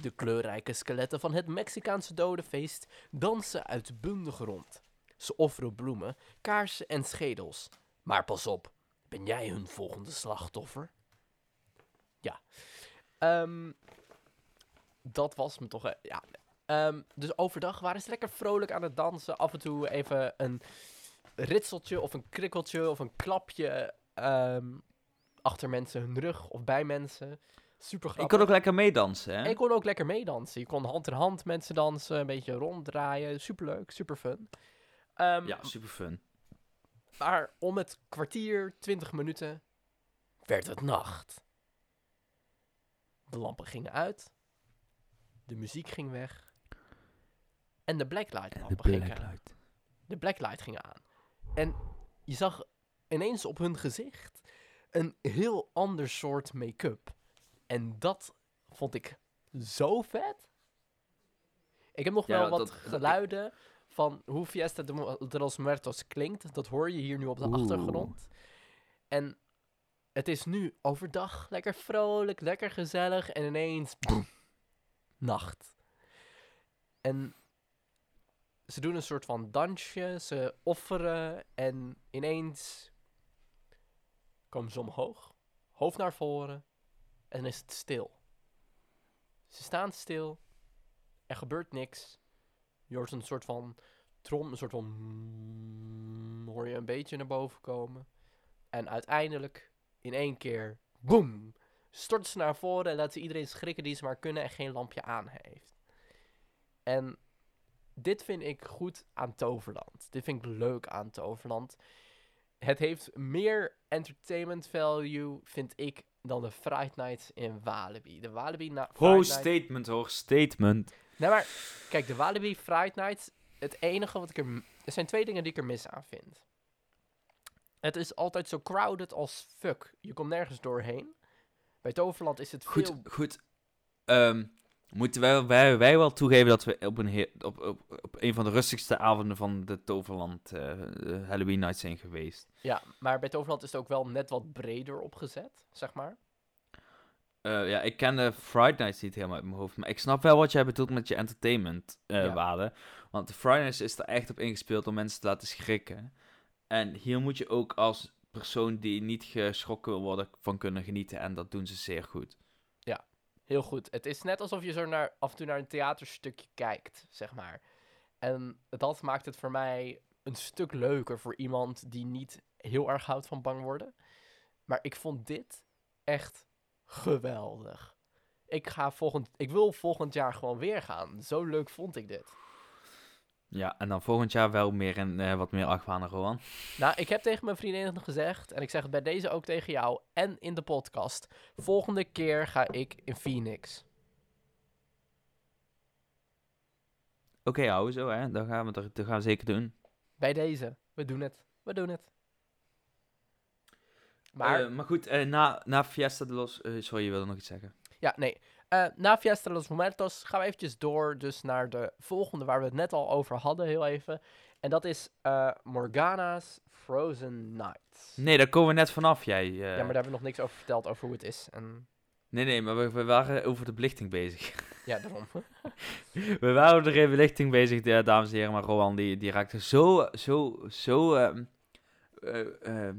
S1: De kleurrijke skeletten van het Mexicaanse dodenfeest dansen uitbundig rond. Ze offeren bloemen, kaarsen en schedels. Maar pas op, ben jij hun volgende slachtoffer? Ja. Ehm, dat was me toch... eh, ja. Ehm, dus overdag waren ze lekker vrolijk aan het dansen. Af en toe even een ritseltje of een krikkeltje of een klapje ehm, achter mensen hun rug of bij mensen. Super grappig.
S3: Ik kon ook lekker meedansen, hè?
S1: Ik kon ook lekker meedansen. Je kon hand in hand mensen dansen, een beetje ronddraaien. Superleuk, super fun. Ehm,
S3: Ja, super fun.
S1: Maar om het kwartier, twintig minuten, werd het nacht. De lampen gingen uit. De muziek ging weg. En de blacklight lampen gingen aan. De blacklight ging aan. En je zag ineens op hun gezicht een heel ander soort make-up. En dat vond ik zo vet. Ik heb nog
S3: Ja,
S1: wel wat
S3: dat- dat-
S1: geluiden van hoe Fiesta de, los Muertos klinkt. Dat hoor je hier nu op de
S3: Oeh.
S1: achtergrond. En het is nu overdag lekker vrolijk, lekker gezellig. En ineens, boem, nacht. En ze doen een soort van dansje, ze offeren en ineens komen ze omhoog, hoofd naar voren en dan is het stil. Ze staan stil, er gebeurt niks. Je hoort een soort van trom, een soort van mm, hoor je een beetje naar boven komen. En uiteindelijk, in één keer, boem, storten ze naar voren en laten ze iedereen schrikken die ze maar kunnen en geen lampje aan heeft. En dit vind ik goed aan Toverland. Dit vind ik leuk aan Toverland. Het heeft meer entertainment value, vind ik, dan de Fright Nights in Walibi. De Walibi na
S3: Ho,
S1: Fright Night-
S3: statement hoor, statement.
S1: Nee, maar kijk, de Walibi Friday Night, het enige wat ik er... Er zijn twee dingen die ik er mis aan vind. Het is altijd zo crowded als fuck. Je komt nergens doorheen. Bij Toverland is het
S3: Goed,
S1: veel...
S3: goed. Ehm, moeten wij, wij, wij wel toegeven dat we op een, op, op, op een van de rustigste avonden van de Toverland eh, Halloween Night zijn geweest.
S1: Ja, maar bij Toverland is het ook wel net wat breder opgezet, zeg maar.
S3: Eh, ja, ik ken de Friday Nights niet helemaal uit mijn hoofd, maar ik snap wel wat jij bedoelt met je entertainment eh,
S1: Ja.
S3: waarde. Want de Friday Nights is er echt op ingespeeld om mensen te laten schrikken. En hier moet je ook als persoon die niet geschrokken wil worden van kunnen genieten en dat doen ze zeer goed.
S1: Heel goed. Het is net alsof je zo naar, af en toe naar een theaterstukje kijkt, zeg maar. En dat maakt het voor mij een stuk leuker voor iemand die niet heel erg houdt van bang worden. Maar ik vond dit echt geweldig. Ik, ga volgend, ik wil volgend jaar gewoon weer gaan. Zo leuk vond ik dit.
S3: Ja, en dan volgend jaar wel meer en eh, wat meer achtbanen, Rowan.
S1: Nou, ik heb tegen mijn vriendin gezegd, en ik zeg het bij deze ook tegen jou en in de podcast. Volgende keer ga ik in Phoenix.
S3: Oké, hou zo, hè. Dat gaan we, dat gaan we zeker doen.
S1: Bij deze. We doen het. We doen het. Maar,
S3: Maar, maar goed, eh, na, na Fiesta de los... eh, sorry, je wilde nog iets zeggen.
S1: ja, nee. Eh, na Fiesta de los Muertos gaan we eventjes door dus naar de volgende waar we het net al over hadden, heel even. En dat is eh, Morgana's Frozen Nights.
S3: Nee, daar komen we net vanaf, jij. eh.
S1: Ja, maar daar hebben we nog niks over verteld, over hoe het is. En
S3: Nee, nee, maar we, we waren over de belichting bezig.
S1: ja, daarom.
S3: we waren over de belichting bezig, dames en heren. Maar Rowan, die, die raakte zo, zo, zo... eh, ja,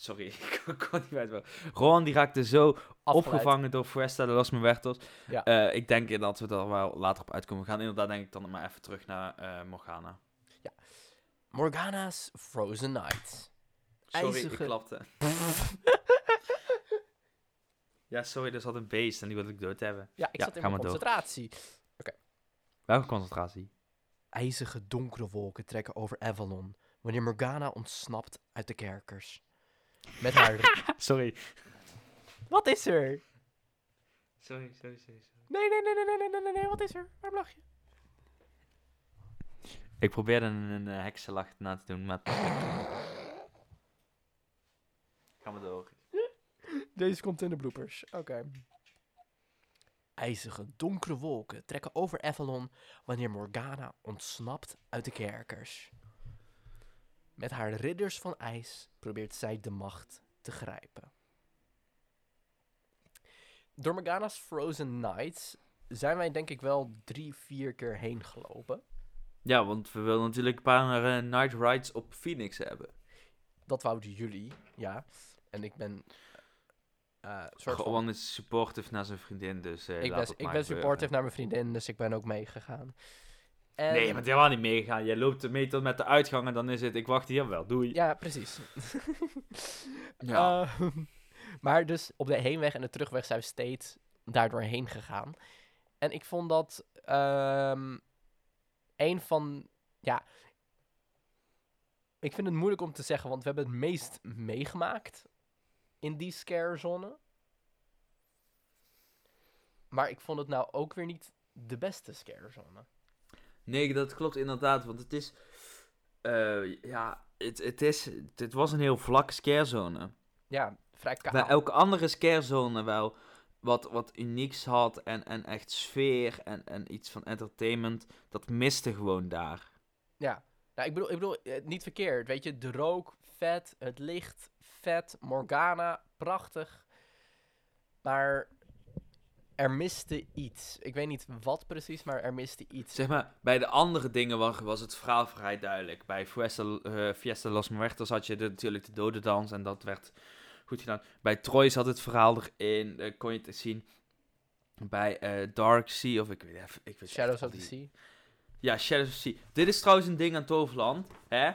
S3: sorry, ik kon niet uit. Rowan, die raakte zo
S1: Afgeleid.
S3: opgevangen door Fiesta de los Muertos.
S1: Ja.
S3: Eh, ik denk dat we er wel later op uitkomen. We gaan inderdaad denk ik dan maar even terug naar eh, Morgana.
S1: Morgana's Frozen Nights.
S3: Sorry,
S1: IJzige-
S3: ik klapte. ja, sorry, er zat een beest en die wilde ik dood hebben.
S1: Ja, ik
S3: Ja,
S1: zat in mijn concentratie.
S3: Welke concentratie?
S1: IJzige donkere wolken trekken over Avalon wanneer Morgana ontsnapt uit de kerkers. Met haar.
S3: sorry.
S1: Wat is er?
S3: Sorry, sorry, sorry.
S1: sorry. Nee, nee, nee, nee, nee, nee, nee, nee, wat is er? Waar lach je?
S3: Ik probeerde een, een eh, heksenlacht heksenlach na te doen, maar... Ga maar door.
S1: Deze komt in de bloopers. Oké. IJzige, donkere wolken trekken over Avalon wanneer Morgana ontsnapt uit de kerkers. Met haar ridders van ijs probeert zij de macht te grijpen. Door Morgana's Frozen Nights zijn wij denk ik wel drie, vier keer heen gelopen.
S3: Ja, want we willen natuurlijk een paar eh, night rides op Phoenix hebben.
S1: Dat wouden jullie, ja. En ik ben... soort van-
S3: Gewoon is supportive naar zijn vriendin, dus eh,
S1: ik
S3: laat
S1: ben, ik ben supportive naar mijn vriendin, dus ik ben ook meegegaan. En,
S3: Nee, je bent helemaal niet meegegaan. Jij loopt mee tot met de uitgang en dan is het, ik wacht hier wel, doei.
S1: Ja, precies.
S3: Ja.
S1: Eh, maar dus op de heenweg en de terugweg zijn we steeds daardoor heen gegaan. En ik vond dat ehm een van... Ja, ik vind het moeilijk om te zeggen, want we hebben het meest meegemaakt in die scarezone. Maar ik vond het nou ook weer niet de beste scarezone.
S3: Nee, dat klopt inderdaad, want het is... eh, ja, het, het is... Het was een heel vlakke scarezone.
S1: Ja, vrij kaal.
S3: Waar elke andere scarezone wel wat, wat unieks had en, en echt sfeer en, en iets van entertainment, dat miste gewoon daar.
S1: Ja, nou, ik bedoel, ik bedoel eh, niet verkeerd. Weet je, de rook, vet, het licht, vet, Morgana, prachtig. Maar er miste iets. Ik weet niet wat precies, maar er miste iets.
S3: Zeg maar, bij de andere dingen was, was het verhaal vrij duidelijk. Bij Fiesta, eh, Fiesta Los Muertos had je de, natuurlijk de dodendans en dat werd goed gedaan. Bij Troy zat het verhaal erin, eh, kon je het zien. Bij eh, Dark Sea, of ik weet even... Ik weet
S1: Shadows of the Sea.
S3: Ja, Shadows of the Sea. Dit is trouwens een ding aan Toverland, hè.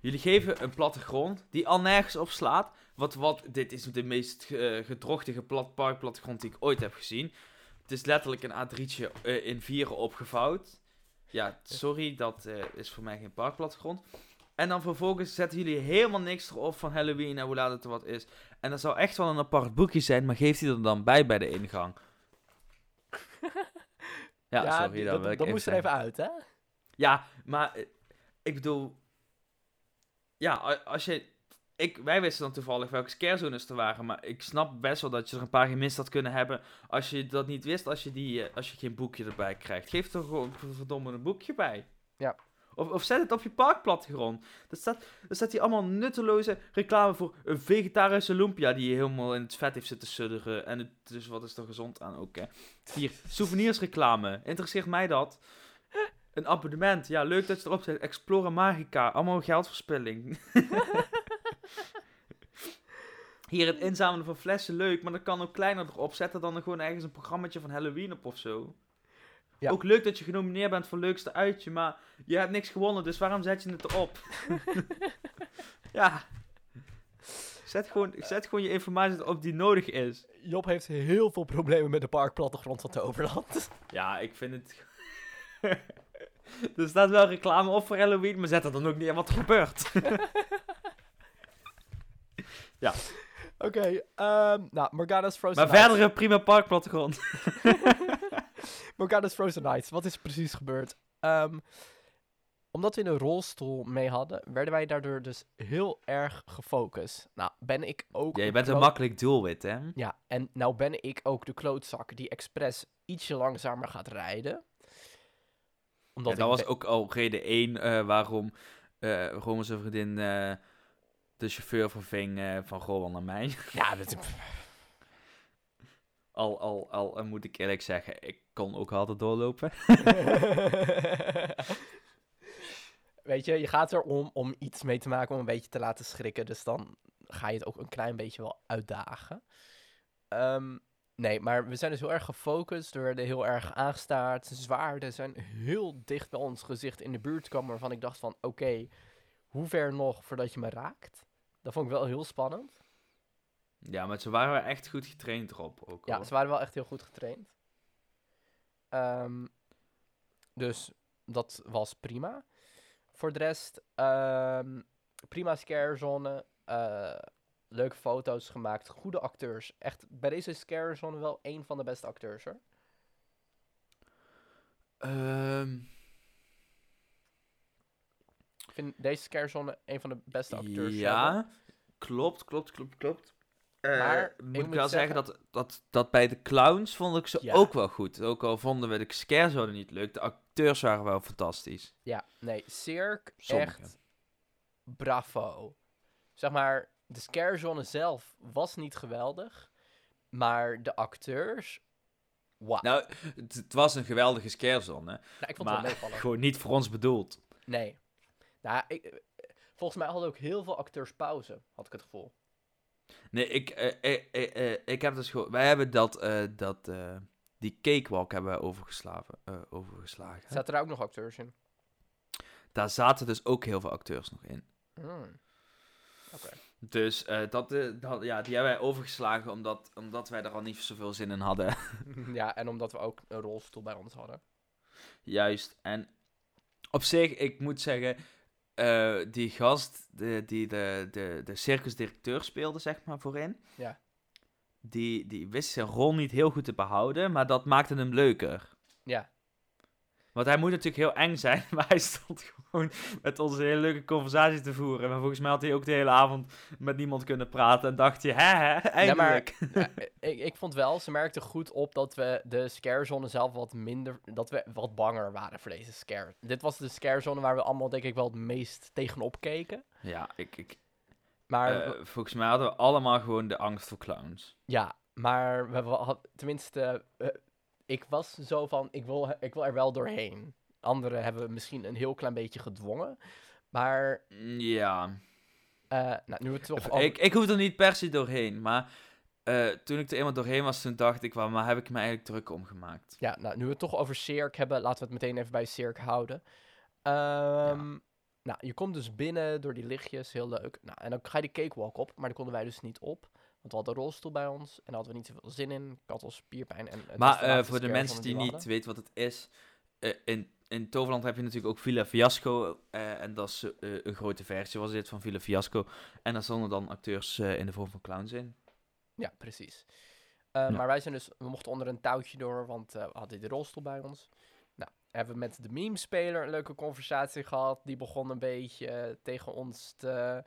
S3: Jullie geven een plattegrond die al nergens op slaat. Wat, wat, dit is de meest eh, gedrochtige plat, parkplattegrond die ik ooit heb gezien. Het is letterlijk een A3'tje eh, in vieren opgevouwd. Ja, sorry, dat eh, is voor mij geen parkplattegrond. En dan vervolgens zetten jullie helemaal niks erop van Halloween en hoe laat het er wat is. En dat zou echt wel een apart boekje zijn, maar geeft hij er dan bij bij de ingang? Ja,
S1: Ja,
S3: sorry. dat,
S1: dat, moest er even uit, hè?
S3: Ja, maar eh, ik bedoel... Ja, als je... Ik, wij wisten dan toevallig welke scarezones er waren, maar ik snap best wel dat je er een paar gemist had kunnen hebben als je dat niet wist, als je, die, eh, als je geen boekje erbij krijgt. Geef er gewoon verdomme een boekje bij.
S1: Ja.
S3: Of, of zet het op je parkplattegrond. Er staat, er staat hier allemaal nutteloze reclame voor een vegetarische lumpia die je helemaal in het vet heeft zitten sudderen. En het, dus wat is er gezond aan ook, hè? Hier, souvenirsreclame. Interesseert mij dat? Een abonnement. Ja, leuk dat je erop zet. Explora Magica. Allemaal geldverspilling. Hier het inzamelen van flessen leuk, maar dat kan ook kleiner erop zetten dan er gewoon ergens een programmaatje van Halloween op of zo.
S1: Ja.
S3: Ook leuk dat je genomineerd bent voor leukste uitje, maar je hebt niks gewonnen, dus waarom zet je het erop? ja. Zet gewoon, zet gewoon je informatie erop die nodig is.
S1: Job heeft heel veel problemen met de parkplattegrond van Toverland.
S3: Ja, ik vind het... er staat wel reclame op voor Halloween, maar zet er dan ook neer wat er gebeurt.
S1: Oké, ehm, nou, Morgana's Frozen
S3: maar verder een prima parkplattegrond.
S1: Morgana's Frozen Nights, wat is er precies gebeurd? Ehm, omdat we een rolstoel mee hadden, werden wij daardoor dus heel erg gefocust. Nou, ben ik ook...
S3: Ja, je bent een makkelijk doelwit, hè?
S1: Ja, en nou ben ik ook de klootzak die expres ietsje langzamer gaat rijden. Omdat
S3: Ja, dat was ook al reden één waarom uh, Rome zijn vriendin eh, de chauffeur verving eh, van Rowan naar mij.
S1: Ja, dat...
S3: al, al, al eh, moet ik eerlijk zeggen, ik kon ook harder doorlopen.
S1: Weet je, je gaat erom om iets mee te maken om een beetje te laten schrikken. Dus dan ga je het ook een klein beetje wel uitdagen. Ehm, nee, maar we zijn dus heel erg gefocust. We werden heel erg aangestaard. Zwaarden zijn heel dicht bij ons gezicht in de buurt komen. Waarvan ik dacht van, oké, hoe ver nog voordat je me raakt? Dat vond ik wel heel spannend.
S3: Ja, maar ze waren wel echt goed getraind erop ook.
S1: Ja,
S3: hoor.
S1: ze waren wel echt heel goed getraind. Ehm, dus dat was prima. Voor de rest, ehm, prima scarezone. eh leuke foto's gemaakt. Goede acteurs. Echt bij deze scarezone wel een van de beste acteurs hoor.
S3: Ehm,
S1: Ik vind deze scarezone een van de beste acteurs.
S3: ja, klopt, klopt, klopt, klopt. Eh,
S1: Maar
S3: moet ik
S1: moet
S3: wel zeggen, dat, dat, dat bij de clowns vond ik ze
S1: Ja.
S3: ook wel goed. Ook al vonden we de scarezone niet leuk, de acteurs waren wel fantastisch.
S1: Ja, nee, Cirque,
S3: Sommige.
S1: echt bravo. Zeg maar, de scarezone zelf was niet geweldig. Maar de acteurs, wauw.
S3: Nou, het, was een geweldige scarezone.
S1: Nou, ik vond het
S3: maar
S1: wel meevallen.
S3: gewoon niet voor ons bedoeld.
S1: Nee. Nou, ik, eh, volgens mij hadden ook heel veel acteurs pauze, had ik het gevoel.
S3: Nee, ik, eh, eh, eh, eh, ik heb dus gewoon... Wij hebben dat, eh, dat, eh, die cakewalk hebben wij overgeslagen. eh, overgeslagen.
S1: Zaten er ook nog acteurs in?
S3: Daar zaten dus ook heel veel acteurs nog in.
S1: Hmm. Oké.
S3: Dus eh, dat, eh, dat, ja, die hebben wij overgeslagen omdat, omdat wij er al niet zoveel zin in hadden.
S1: ja, en omdat we ook een rolstoel bij ons hadden.
S3: Juist. En op zich, ik moet zeggen, eh, die gast de, die de, de, de circusdirecteur speelde, zeg maar, voorin.
S1: Ja.
S3: Die, die wist zijn rol niet heel goed te behouden, maar dat maakte hem leuker.
S1: Ja.
S3: Want hij moet natuurlijk heel eng zijn, maar hij stond gewoon met ons een hele leuke conversatie te voeren. Maar volgens mij had hij ook de hele avond met niemand kunnen praten. En dacht je, hè, hè, eindelijk.
S1: Ja, ik, ik vond wel, ze merkten goed op dat we de scarezone zelf wat minder, dat we wat banger waren voor deze scare. Dit was de scarezone waar we allemaal denk ik wel het meest tegenop keken.
S3: Ja, ik, ik,
S1: Maar
S3: eh, volgens mij hadden we allemaal gewoon de angst voor clowns.
S1: Ja, maar we, we had, tenminste, eh, ik was zo van, ik wil, ik wil er wel doorheen. Anderen hebben misschien een heel klein beetje gedwongen. Maar,
S3: Ja,
S1: eh, nou, nu we het toch
S3: ik, ik hoef er niet per se doorheen, maar eh, toen ik er eenmaal doorheen was, toen dacht ik wel, maar heb ik me eigenlijk druk om gemaakt.
S1: Ja, nou, nu we het toch over Cirque hebben, laten we het meteen even bij Cirque houden. Ehm, Nou, je komt dus binnen door die lichtjes, heel leuk. Nou, en dan ga je de cakewalk op, maar daar konden wij dus niet op. Want we hadden een rolstoel bij ons en daar hadden we niet zoveel zin in. Ik had al spierpijn. En,
S3: Maar
S1: de
S3: eh, voor de mensen die niet weten wat het is, eh, in, in Toverland heb je natuurlijk ook Villa Fiasco. eh, en dat is een grote versie was dit van Villa Fiasco. En daar stonden dan acteurs in de vorm van clowns in.
S1: Ja, precies. Maar wij zijn dus, we mochten onder een touwtje door, want we hadden die rolstoel bij ons. Nou, hebben we met de meme-speler een leuke conversatie gehad. Die begon een beetje tegen ons te...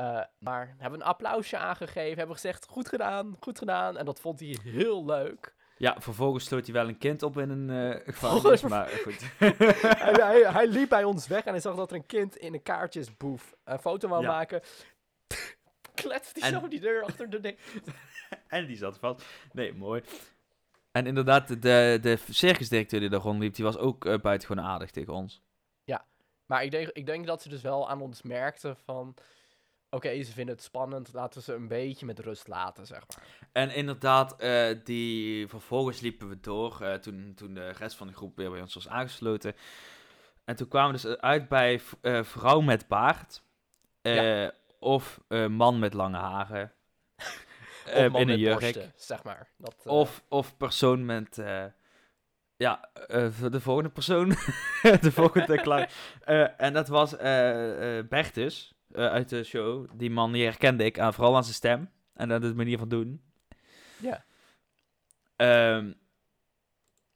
S1: eh, maar hebben we een applausje aangegeven, hebben we gezegd, goed gedaan, goed gedaan. En dat vond hij heel leuk.
S3: Ja, vervolgens sloot hij wel een kind op in een eh gevangenis, maar goed.
S1: hij, hij, hij liep bij ons weg en hij zag dat er een kind in een kaartjesboef een foto wou
S3: Ja.
S1: maken. Kletst hij
S3: En-
S1: zo die deur achter de ding.
S3: en die zat vast. Nee, mooi. En inderdaad, de, de circusdirecteur die daar rondliep, die was ook uh, buitengewoon aardig tegen ons.
S1: Maar ik denk, ik denk dat ze dus wel aan ons merkten van... Oké, ze vinden het spannend, laten we ze een beetje met rust laten, zeg maar.
S3: En inderdaad, eh, die, vervolgens liepen we door eh, toen, toen de rest van de groep weer bij ons was aangesloten. En toen kwamen we dus uit bij eh, vrouw met baard. Of man met lange haren.
S1: Of man
S3: in een
S1: met
S3: jurk.
S1: borsten, zeg maar. Dat,
S3: Of, of persoon met... ja, de volgende persoon. de volgende. Eh, en dat was eh Bertus eh, uit de show. Die man die herkende ik aan, vooral aan zijn stem. En aan de manier van doen.
S1: Ja.
S3: Ehm,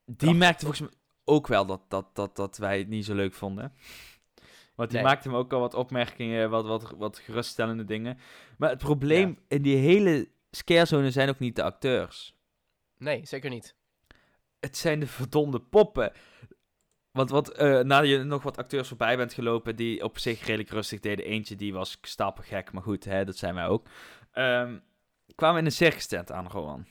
S3: die
S1: Prachtig,
S3: merkte volgens mij ook wel dat, dat, dat, dat wij het niet zo leuk vonden. Want die
S1: Nee.
S3: maakte me ook al wat opmerkingen, wat, wat, wat geruststellende dingen. Maar het probleem in die hele scarezone zijn ook niet de acteurs.
S1: Nee, zeker niet.
S3: Het zijn de verdomde poppen. Want wat, eh nadat je nog wat acteurs voorbij bent gelopen die op zich redelijk rustig deden. Eentje die was stapelgek, maar goed, hè, dat zijn wij ook. Ehm, kwamen we in een circus tent aan, Rowan.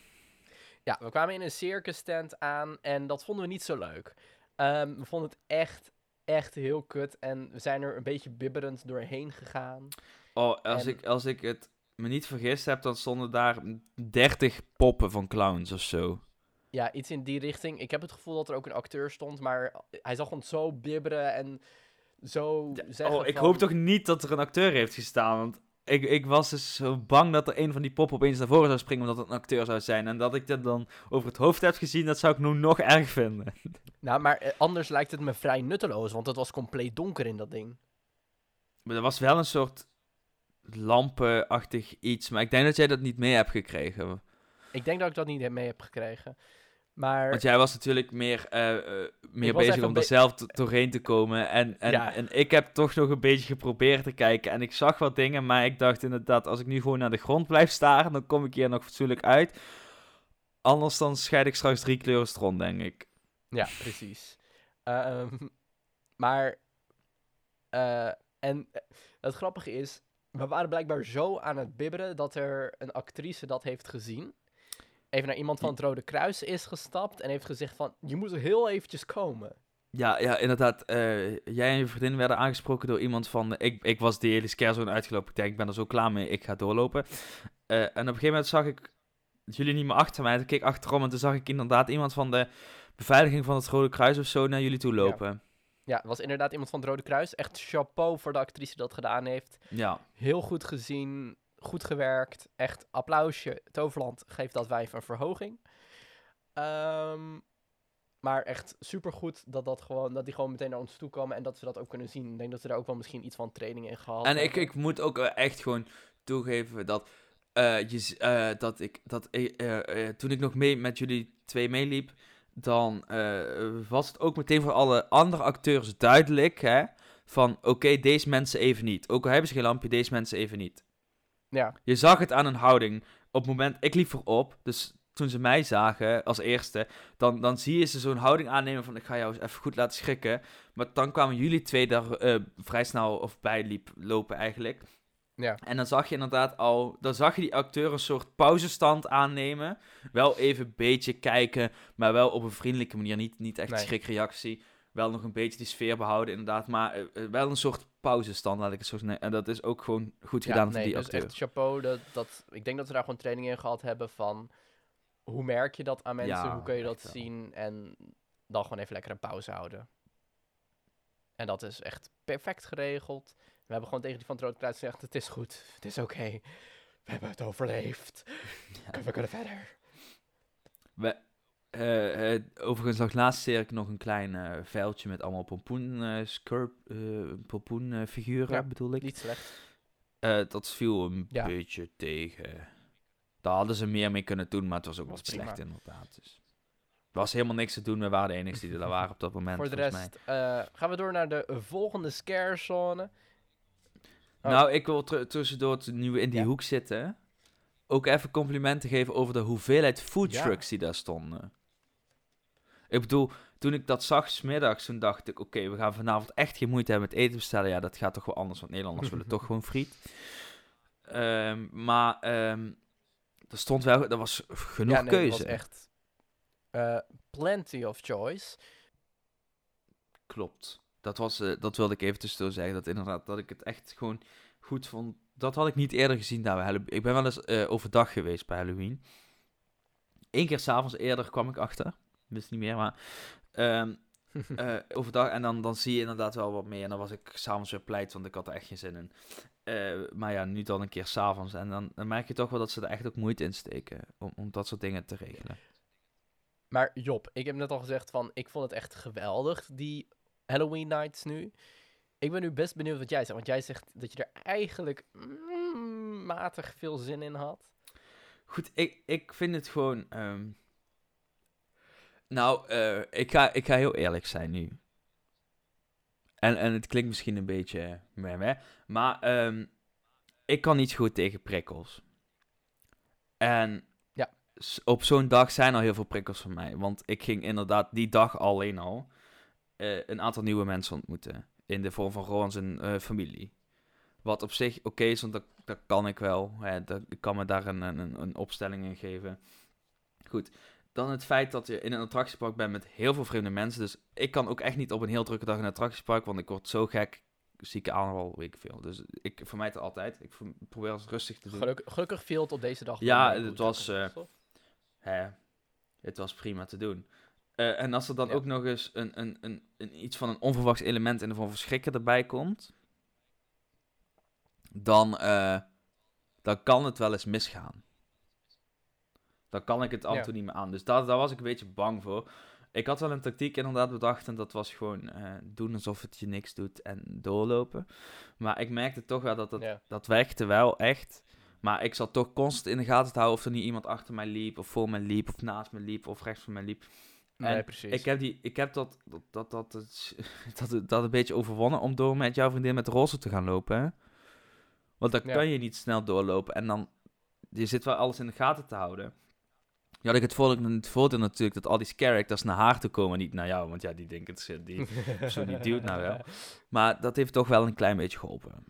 S1: Ja, we kwamen in een circus tent aan en dat vonden we niet zo leuk. Ehm, we vonden het echt, echt heel kut en we zijn er een beetje bibberend doorheen gegaan.
S3: Oh, als,
S1: En-
S3: ik, als ik het me niet vergist heb, dan stonden daar 30 poppen van clowns of zo.
S1: Ja, iets in die richting. Ik heb het gevoel dat er ook een acteur stond, maar hij zag ons zo bibberen en zo zeggen
S3: Oh, ik
S1: van-
S3: hoop toch niet dat er een acteur heeft gestaan, want ik, ik was dus zo bang dat er een van die poppen opeens naar voren zou springen omdat het een acteur zou zijn. En dat ik dat dan over het hoofd heb gezien, dat zou ik nu nog erg vinden.
S1: Nou, maar eh, anders lijkt het me vrij nutteloos, want het was compleet donker in dat ding.
S3: Maar er was wel een soort lampenachtig iets, maar ik denk dat jij dat niet mee hebt gekregen.
S1: Ik denk dat ik dat niet mee heb gekregen. Maar
S3: Want jij was natuurlijk meer, eh, eh, meer bezig om er zelf do- doorheen te komen. En, en,
S1: Ja.
S3: en ik heb toch nog een beetje geprobeerd te kijken. En ik zag wat dingen, maar ik dacht inderdaad, als ik nu gewoon naar de grond blijf staren, dan kom ik hier nog fatsoenlijk uit. Anders dan scheid ik straks drie kleuren stront, denk ik.
S1: Ja, precies. Ehm, maar, eh, en het grappige is, we waren blijkbaar zo aan het bibberen dat er een actrice dat heeft gezien. Even naar iemand van het Rode Kruis is gestapt en heeft gezegd van, je moet heel eventjes komen.
S3: Ja, ja inderdaad. eh, jij en je vriendin werden aangesproken door iemand van... de- ik, ik was die hele scarezone uitgelopen. Ik denk, ik ben er zo klaar mee, ik ga doorlopen. Eh, en op een gegeven moment zag ik jullie niet meer achter mij. Toen keek ik achterom en toen zag ik inderdaad iemand van de beveiliging van het Rode Kruis of zo naar jullie toe lopen.
S1: Ja, het was inderdaad iemand van het Rode Kruis. Echt chapeau voor de actrice die dat gedaan heeft.
S3: Ja.
S1: Heel goed gezien, goed gewerkt. Echt applausje. Toverland geeft dat wijf een verhoging. Ehm, maar echt supergoed dat, dat, gewoon, dat die gewoon meteen naar ons toe komen en dat we dat ook kunnen zien. Ik denk dat we daar ook wel misschien iets van training in gehad
S3: En ik,
S1: hebben.
S3: ik moet ook echt gewoon toegeven dat, eh, je, eh, dat ik, dat, eh, toen ik nog mee met jullie twee meeliep, dan was het ook meteen voor alle andere acteurs duidelijk, hè, van oké, deze mensen even niet. Ook al hebben ze geen lampje, deze mensen even niet.
S1: Ja,
S3: Je zag het aan een houding. Op het moment, ik liep voorop, dus toen ze mij zagen als eerste, dan, dan zie je ze zo'n houding aannemen van ik ga jou eens even goed laten schrikken. Maar dan kwamen jullie twee daar eh, vrij snel of bij liep, lopen eigenlijk.
S1: ja.
S3: En dan zag je inderdaad al, dan zag je die acteur een soort pauzestand aannemen. Wel even een beetje kijken, maar wel op een vriendelijke manier. Niet, niet echt
S1: Nee.
S3: schrikreactie. Wel nog een beetje die sfeer behouden, inderdaad. Maar eh, eh, wel een soort pauzestand, laat ik het zo zeggen. En dat is ook gewoon goed
S1: Ja,
S3: gedaan van
S1: nee,
S3: die
S1: dus
S3: acteur.
S1: echt chapeau. Dat, dat, ik denk dat we daar gewoon training in gehad hebben van hoe merk je dat aan mensen,
S3: Ja,
S1: hoe kun je dat
S3: wel.
S1: zien en dan gewoon even lekker een pauze houden. En dat is echt perfect geregeld. We hebben gewoon tegen die van het Rode Kruis gezegd, het is goed, het is oké. We hebben het overleefd. We kunnen verder.
S3: We, eh, eh, overigens zag laatst sterk nog een klein veldje met allemaal pompoen, eh sculp, eh, pompoen eh, figuren,
S1: Ja,
S3: bedoel ik.
S1: Niet slecht.
S3: Dat viel een
S1: Ja.
S3: beetje tegen. Daar hadden ze meer mee kunnen doen, maar het was ook
S1: Was
S3: wat slecht inderdaad. Dus. Er was helemaal niks te doen, we waren de enigste die er waren op dat moment.
S1: Voor de rest gaan we door naar de volgende scare zone. Oh.
S3: Nou, ik wil tussendoor, nu we in die
S1: Ja.
S3: hoek zitten, ook even complimenten geven over de hoeveelheid
S1: Ja.
S3: foodtrucks die daar stonden. Ik bedoel, toen ik dat zag smiddags, toen dacht ik, oké, we gaan vanavond echt geen moeite hebben met eten bestellen. Ja, dat gaat toch wel anders, want Nederlanders willen toch gewoon friet. Ehm, maar ehm, er stond wel, er was genoeg
S1: ja, nee,
S3: keuze.
S1: Was echt eh, plenty of choice.
S3: Klopt. Dat, was, eh, dat wilde ik even tussendoor zeggen. Dat inderdaad, dat ik het echt gewoon goed vond. Dat had ik niet eerder gezien daar bij Halloween. Ik ben wel eens eh, overdag geweest bij Halloween. Eén keer s'avonds eerder kwam ik achter. Wist niet meer, maar... ehm, eh, overdag. En dan, dan zie je inderdaad wel wat meer. En dan was ik s'avonds weer pleit, want ik had er echt geen zin in. Eh, maar ja, nu dan een keer s'avonds. En dan, dan merk je toch wel dat ze er echt ook moeite in steken. Om, om dat soort dingen te regelen.
S1: Maar Job, ik heb net al gezegd van, ik vond het echt geweldig, die Halloween nights nu. Ik ben nu best benieuwd wat jij zegt, want jij zegt dat je er eigenlijk mm, matig veel zin in had.
S3: Goed, ik, ik vind het gewoon. ehm, Nou, eh, ik, ga, ik ga heel eerlijk zijn nu. En, en het klinkt misschien een beetje. Meh, meh, maar ehm, ik kan niet goed tegen prikkels. En
S1: Ja.
S3: op zo'n dag zijn al heel veel prikkels voor mij. Want ik ging inderdaad die dag alleen al eh, een aantal nieuwe mensen ontmoeten. In de vorm van Rowan zijn eh, familie. Wat op zich oké is, want dat, dat kan ik wel. Hè, dat, ik kan me daar een, een, een opstelling in geven. Goed. Dan het feit dat je in een attractiepark bent met heel veel vreemde mensen. Dus ik kan ook echt niet op een heel drukke dag in een attractiepark, want ik word zo gek. Zieke aanval, weet ik veel. Dus ik vermijd het altijd. Ik probeer het rustig te doen.
S1: Geluk, gelukkig viel het op deze dag.
S3: Ja, het was, eh? Hè, het was prima te doen. Eh, en als er dan
S1: Ja.
S3: ook nog eens een, een, een, een, iets van een onverwachts element in de vorm van schrikken erbij komt, dan, eh, dan kan het wel eens misgaan. Dan kan ik het af en
S1: Ja.
S3: toe niet meer aan. Dus daar, daar was ik een beetje bang voor. Ik had wel een tactiek inderdaad bedacht en dat was gewoon eh, doen alsof het je niks doet en doorlopen. Maar ik merkte toch wel dat dat,
S1: Ja.
S3: dat werkte wel echt. Maar ik zat toch constant in de gaten te houden of er niet iemand achter mij liep, of voor mij liep, of naast me liep, of rechts van mij liep.
S1: Nee, precies.
S3: Ik heb, die, ik heb dat, dat, dat, dat, dat, dat, dat een beetje overwonnen om door met jouw vriendin met de roze te gaan lopen. Hè? Want dan
S1: Ja.
S3: kan je niet snel doorlopen en dan, je zit wel alles in de gaten te houden. Ja, had ik het voordeel, het voordeel natuurlijk dat al die characters naar haar toe komen, niet naar jou. Want ja, die denken, het is- die persoon die duwt nou wel. Maar dat heeft toch wel een klein beetje geholpen.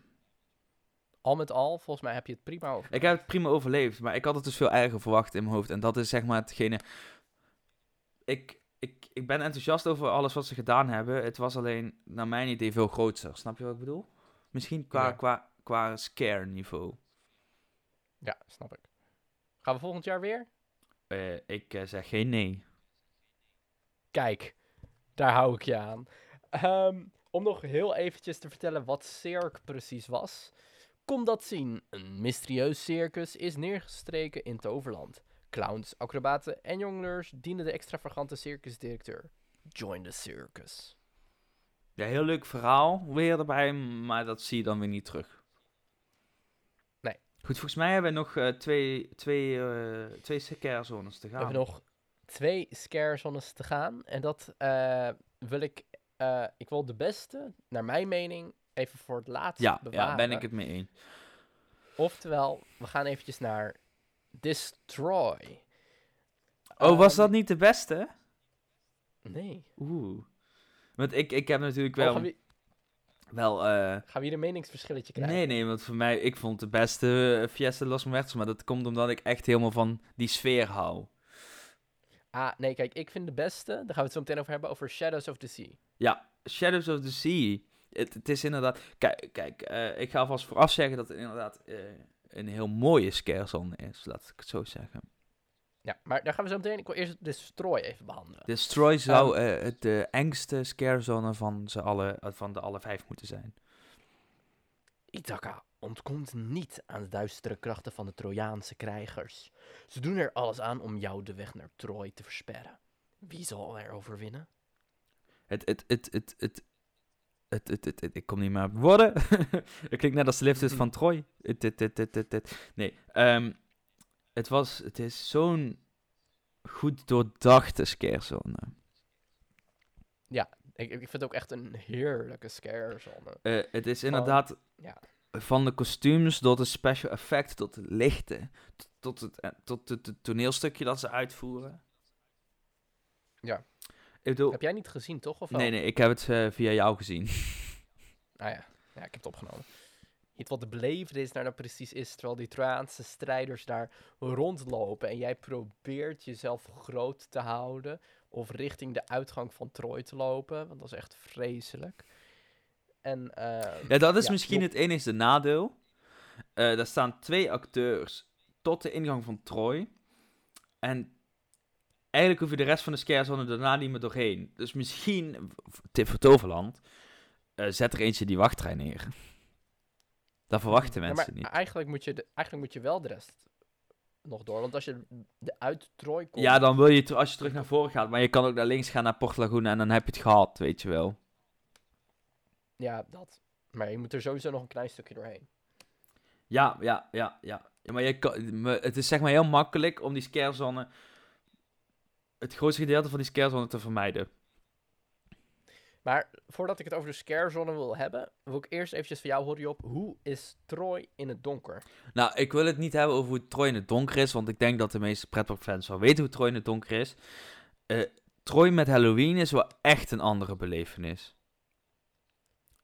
S1: Al met al, volgens mij heb je het prima over.
S3: Ik heb het prima overleefd, maar ik had het dus veel erger verwacht in mijn hoofd. En dat is zeg maar hetgene... Ik, ik, ik ben enthousiast over alles wat ze gedaan hebben. Het was alleen, naar mijn idee, veel groter. Snap je wat ik bedoel? Misschien qua,
S1: Ja.
S3: qua, qua scare niveau.
S1: Ja, snap ik. Gaan we volgend jaar weer?
S3: Eh, ik eh, zeg geen nee.
S1: Kijk, daar hou ik je aan. Ehm, om nog heel eventjes te vertellen wat Cirque precies was. Kom dat zien. Een mysterieus circus is neergestreken in Toverland. Clowns, acrobaten en jongleurs dienen de extravagante circusdirecteur. Join the circus.
S3: Ja, heel leuk verhaal weer erbij, maar dat zie je dan weer niet terug. Goed, volgens mij hebben we nog eh, twee, twee, eh twee scare zones te
S1: We
S3: gaan.
S1: hebben nog twee scare zones te gaan. En dat eh, wil ik... ik wil de beste, naar mijn mening, even voor het laatst
S3: ja,
S1: bewaren.
S3: ja, ben ik het mee eens.
S1: Oftewel, we gaan eventjes naar Destroy.
S3: Oh, was
S1: Ehm,
S3: dat niet de beste?
S1: Nee.
S3: Oeh. Want ik, ik heb natuurlijk wel...
S1: we,
S3: wel eh,
S1: gaan we hier een meningsverschilletje krijgen?
S3: nee, nee, want voor mij... Ik vond de beste eh, Fiesta Los Muertos, maar dat komt omdat ik echt helemaal van die sfeer hou.
S1: Ah, nee, kijk, ik vind de beste, daar gaan we het zo meteen over hebben, over Shadows of the Sea.
S3: Ja, Shadows of the Sea. Het, het is inderdaad... Kijk, kijk eh, ik ga alvast vooraf zeggen dat het inderdaad een heel mooie scarezone is, laat ik het zo zeggen.
S1: Ja, maar daar gaan we zo meteen, ik wil eerst Destroy even behandelen.
S3: Destroy zou eh, het de engste scarezone van, ze alle, eh, van de alle vijf moeten zijn.
S1: Ithaka ontkomt niet aan de duistere krachten van de Trojaanse krijgers. Ze doen er alles aan om jou de weg naar Troy te versperren. Wie zal er overwinnen?
S3: Het, het, het, het, het, het, het, het, het- ik kom niet meer op woorden. het klinkt net als de lift is van Troy. Het, het, het, het, het, het. Nee, ehm, het was, het is zo'n goed doordachte scarezone.
S1: Ik, ik vind het ook echt een heerlijke scarezone.
S3: Eh het is inderdaad
S1: ja.
S3: van de kostuums tot de special effects tot het lichten, tot het, eh, tot het, het toneelstukje dat ze uitvoeren.
S1: Ja.
S3: Bedoel,
S1: Heb jij niet gezien, toch? Of wel?
S3: nee, nee, ik heb het eh, via jou gezien.
S1: Ah ja. ja, ik heb het opgenomen. Iets wat de belevenis daar nou precies is, terwijl die Trojaanse strijders daar rondlopen en jij probeert jezelf groot te houden of richting de uitgang van Troy te lopen, want dat is echt vreselijk. En, ehm,
S3: Ja, dat is
S1: Ja,
S3: misschien het enige nadeel. Eh daar staan twee acteurs tot de ingang van Troy. En eigenlijk hoef je de rest van de scarezone daarna niet meer doorheen. Dus misschien, voor Toverland, eh, zet er eentje die wachtrij neer. Dat verwachten
S1: ja,
S3: mensen
S1: maar
S3: niet.
S1: Eigenlijk moet, je de, eigenlijk moet je wel de rest nog door, want als je de uit Troy komt...
S3: Ja, dan wil je, als je terug naar voren gaat, maar je kan ook naar links gaan naar Port Laguna en dan heb je het gehad, weet je wel.
S1: Ja, dat. Maar je moet er sowieso nog een klein stukje doorheen.
S3: Ja, ja, ja, ja. ja maar je kan, het is zeg maar heel makkelijk om die scarezone, het grootste gedeelte van die scarezone te vermijden.
S1: Maar voordat ik het over de scarezone wil hebben, wil ik eerst eventjes van jou horen, Job. Hoe is Troy in het donker?
S3: Nou, ik wil het niet hebben over hoe Troy in het donker is, want ik denk dat de meeste pretparkfans wel weten hoe Troy in het donker is. Eh, Troy met Halloween is wel echt een andere belevenis.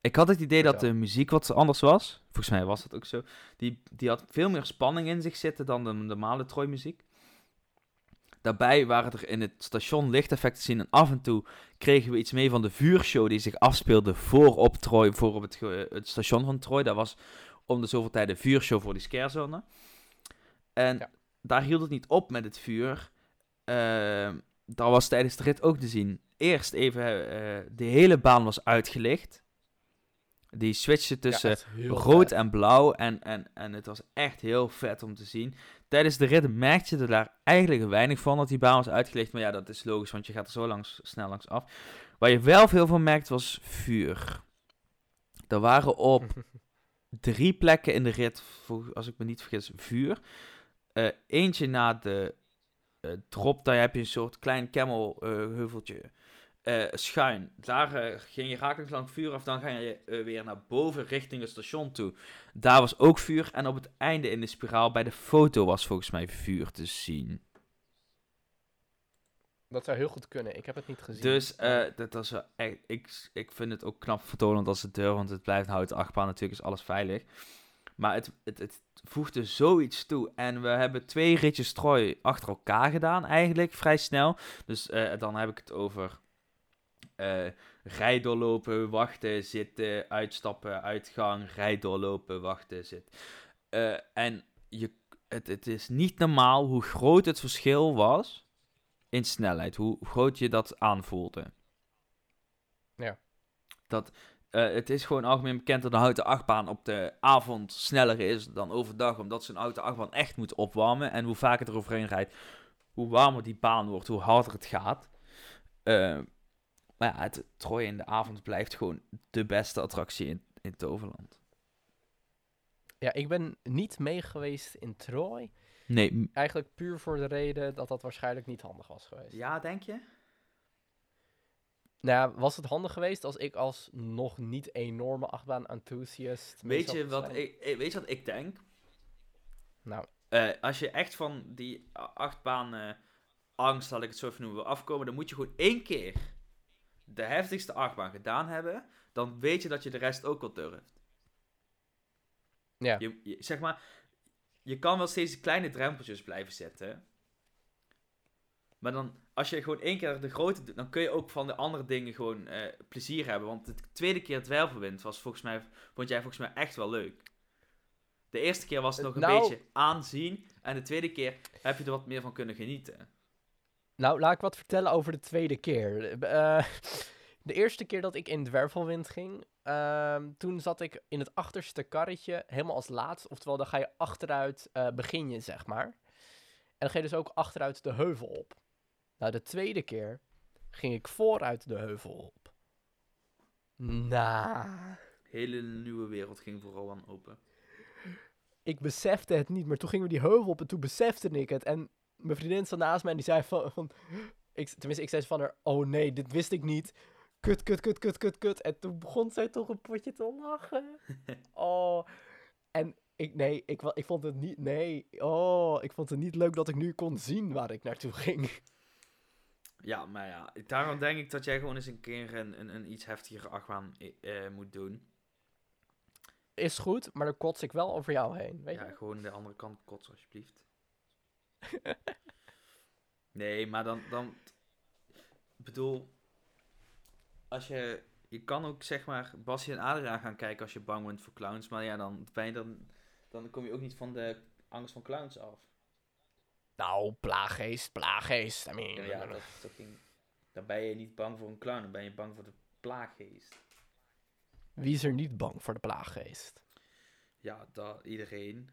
S3: Ik had het idee dat de muziek wat anders was. Volgens mij was dat ook zo. Die, die had veel meer spanning in zich zitten dan de normale Troy muziek. Daarbij waren er in het station lichteffecten te zien en af en toe kregen we iets mee van de vuurshow die zich afspeelde voor op Troy, voor op het, het station van Troy. Dat was om de zoveel tijd een vuurshow voor die scarezone. En
S1: Ja.
S3: daar hield het niet op met het vuur. Ehm dat was tijdens de rit ook te zien. Eerst even, eh, de hele baan was uitgelicht. Die switchte tussen
S1: Ja,
S3: rood
S1: vet.
S3: en blauw. En, en, en het was echt heel vet om te zien. Tijdens de rit merkte je er daar eigenlijk weinig van dat die baan was uitgelicht. Maar ja, dat is logisch, want je gaat er zo langs, snel langs af. Waar je wel veel van merkt was vuur. Er waren op drie plekken in de rit, als ik me niet vergis, vuur. Eh, eentje na de eh, drop, daar heb je een soort klein camel eh, heuveltje eh, schuin. Daar eh, ging je rakelings lang vuur af, dan ga je eh, weer naar boven richting het station toe. Daar was ook vuur en op het einde in de spiraal bij de foto was volgens mij vuur te zien.
S1: Dat zou heel goed kunnen. Ik heb het niet gezien.
S3: Dus dat was echt, ik, ik vind het ook knap vertonend als het deur, want het blijft houten achtbaan, natuurlijk is alles veilig. Maar het, het, het voegde zoiets toe. En we hebben twee ritjes Troy achter elkaar gedaan, eigenlijk vrij snel. Dus dan heb ik het over eh rij doorlopen, wachten, zitten, uitstappen, uitgang, rij doorlopen, wachten, zitten. Eh, en je, het, het is niet normaal hoe groot het verschil was in snelheid. Hoe groot je dat aanvoelde.
S1: Ja.
S3: Dat, eh, het is gewoon algemeen bekend dat een houten achtbaan op de avond sneller is dan overdag. Omdat ze een houten achtbaan echt moet opwarmen. En hoe vaker het er overheen rijdt, hoe warmer die baan wordt, hoe harder het gaat. Eh, maar ja, het Troy in de avond blijft gewoon de beste attractie in, in Toverland.
S1: Ja, ik ben niet mee geweest in Troy.
S3: Nee.
S1: Eigenlijk puur voor de reden dat dat waarschijnlijk niet handig was geweest.
S3: Ja, denk je?
S1: Nou ja, was het handig geweest als ik als nog niet enorme achtbaan enthusiast... mee
S3: Weet je, wat ik, eh, weet je wat ik denk?
S1: Nou,
S3: Eh, als je echt van die achtbaan eh, angst, laat ik het zo even noemen, wil afkomen, dan moet je gewoon één keer de heftigste achtbaan gedaan hebben. Dan weet je dat je de rest ook wel durft.
S1: ja.
S3: Je, je- zeg maar, je kan wel steeds kleine drempeltjes blijven zetten. Maar dan, als je gewoon één keer de grote doet, dan kun je ook van de andere dingen gewoon eh, plezier hebben. Want de tweede keer het wervelwind was volgens mij, vond jij volgens mij echt wel leuk. De eerste keer was het nog een
S1: Nou-
S3: beetje aanzien. En de tweede keer heb je er wat meer van kunnen genieten.
S1: Nou, laat ik wat vertellen over de tweede keer. Eh, de eerste keer dat ik in Dwervelwind ging, ehm, toen zat ik in het achterste karretje, helemaal als laatst. Oftewel, dan ga je achteruit, eh, begin je, zeg maar. En dan ga je dus ook achteruit de heuvel op. Nou, de tweede keer ging ik vooruit de heuvel op. Nou,
S3: Hele nieuwe wereld ging vooral aan open.
S1: ik besefte het niet, maar toen gingen we die heuvel op en toen besefte ik het. En mijn vriendin zat naast mij en die zei van... van ik, tenminste, ik zei van haar, oh nee, dit wist ik niet. Kut, kut, kut, kut, kut, kut. En toen begon zij toch een potje te lachen. Oh, en ik, nee, ik, ik vond het niet, nee. Oh, ik vond het niet leuk dat ik nu kon zien waar ik naartoe ging.
S3: Ja, maar ja, daarom denk ik dat jij gewoon eens een keer een, een, een iets heftigere achtbaan uh, moet doen.
S1: Is goed, maar dan kots ik wel over jou heen, weet
S3: ja,
S1: je?
S3: gewoon de andere kant kotsen, alsjeblieft. Nee, maar dan, dan... Ik bedoel, als je... Je kan ook, zeg maar, Basje en Adria gaan kijken als je bang bent voor clowns. Maar ja, dan, ben je dan, dan kom je ook niet van de angst van clowns af.
S1: Nou, plaaggeest, plaaggeest. I mean,
S3: ja, dat, ging, dan ben je niet bang voor een clown, dan ben je bang voor de plaaggeest.
S1: Wie is er niet bang voor de plaaggeest?
S3: Ja, dat, iedereen.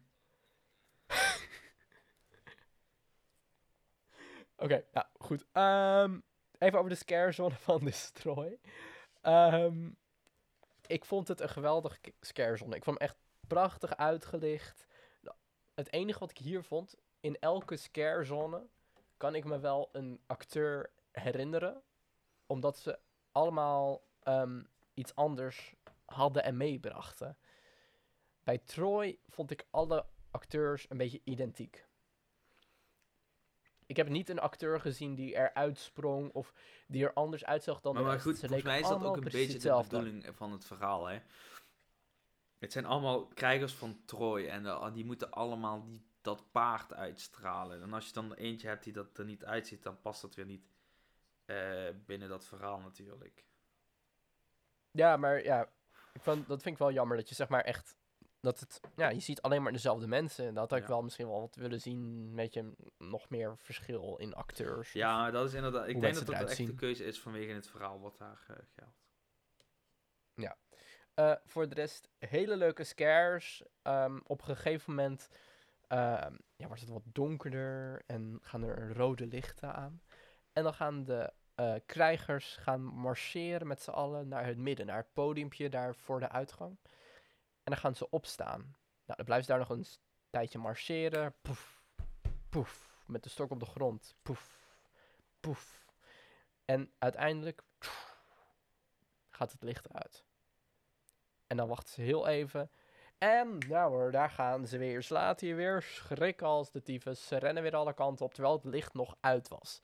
S1: Oké, nou goed. Um, even over de scarezone van Destroy. Um, ik vond het een geweldige scarezone. Ik vond hem echt prachtig uitgelicht. Het enige wat ik hier vond, in elke scarezone kan ik me wel een acteur herinneren. Omdat ze allemaal um, iets anders hadden en meebrachten. Bij Troy vond ik alle acteurs een beetje identiek. Ik heb niet een acteur gezien die eruit sprong of die er anders uitzag dan
S3: maar,
S1: de
S3: Maar goed, volgens mij is dat ook een beetje de bedoeling van het verhaal, hè. Het zijn allemaal krijgers van Troy en uh, die moeten allemaal die, dat paard uitstralen. En als je dan eentje hebt die dat er niet uitziet, dan past dat weer niet uh, binnen dat verhaal natuurlijk.
S1: Ja, maar ja, ik dat vind ik wel jammer dat je zeg maar echt dat het, ja, je ziet alleen maar dezelfde mensen. Dat had ik wel misschien wel wat willen zien, met je nog meer verschil in acteurs.
S3: Ja, dat is inderdaad, ik denk dat dat echt de keuze is vanwege het verhaal wat daar uh, geldt.
S1: Ja. Uh, voor de rest, hele leuke scares. Um, op een gegeven moment uh, ja, wordt het wat donkerder en gaan er rode lichten aan. En dan gaan de uh, krijgers gaan marcheren met z'n allen naar het midden, naar het podiumpje daar voor de uitgang. En dan gaan ze opstaan. Nou, dan blijven ze daar nog een tijdje marcheren. Poef, poef, met de stok op de grond. Poef, poef. En uiteindelijk gaat het licht uit. En dan wachten ze heel even. En nou hoor, daar gaan ze weer. Laten je weer schrikken als de tyfus. Ze rennen weer alle kanten op, terwijl het licht nog uit was.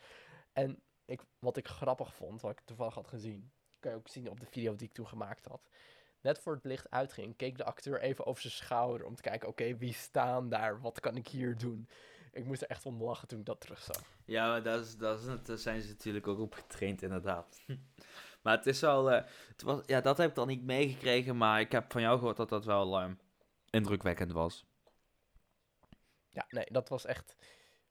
S1: En ik, wat ik grappig vond, wat ik toevallig had gezien, kan je ook zien op de video die ik toen gemaakt had. Net voor het licht uitging, keek de acteur even over zijn schouder om te kijken, oké, wie staan daar? Wat kan ik hier doen? Ik moest er echt om lachen toen ik dat terugzag.
S3: Ja, dat is, dat is, daar zijn ze natuurlijk ook op getraind, inderdaad. maar het is wel, uh, het was, ja, dat heb ik dan niet meegekregen, maar ik heb van jou gehoord dat dat wel uh, indrukwekkend was.
S1: Ja, nee, dat was echt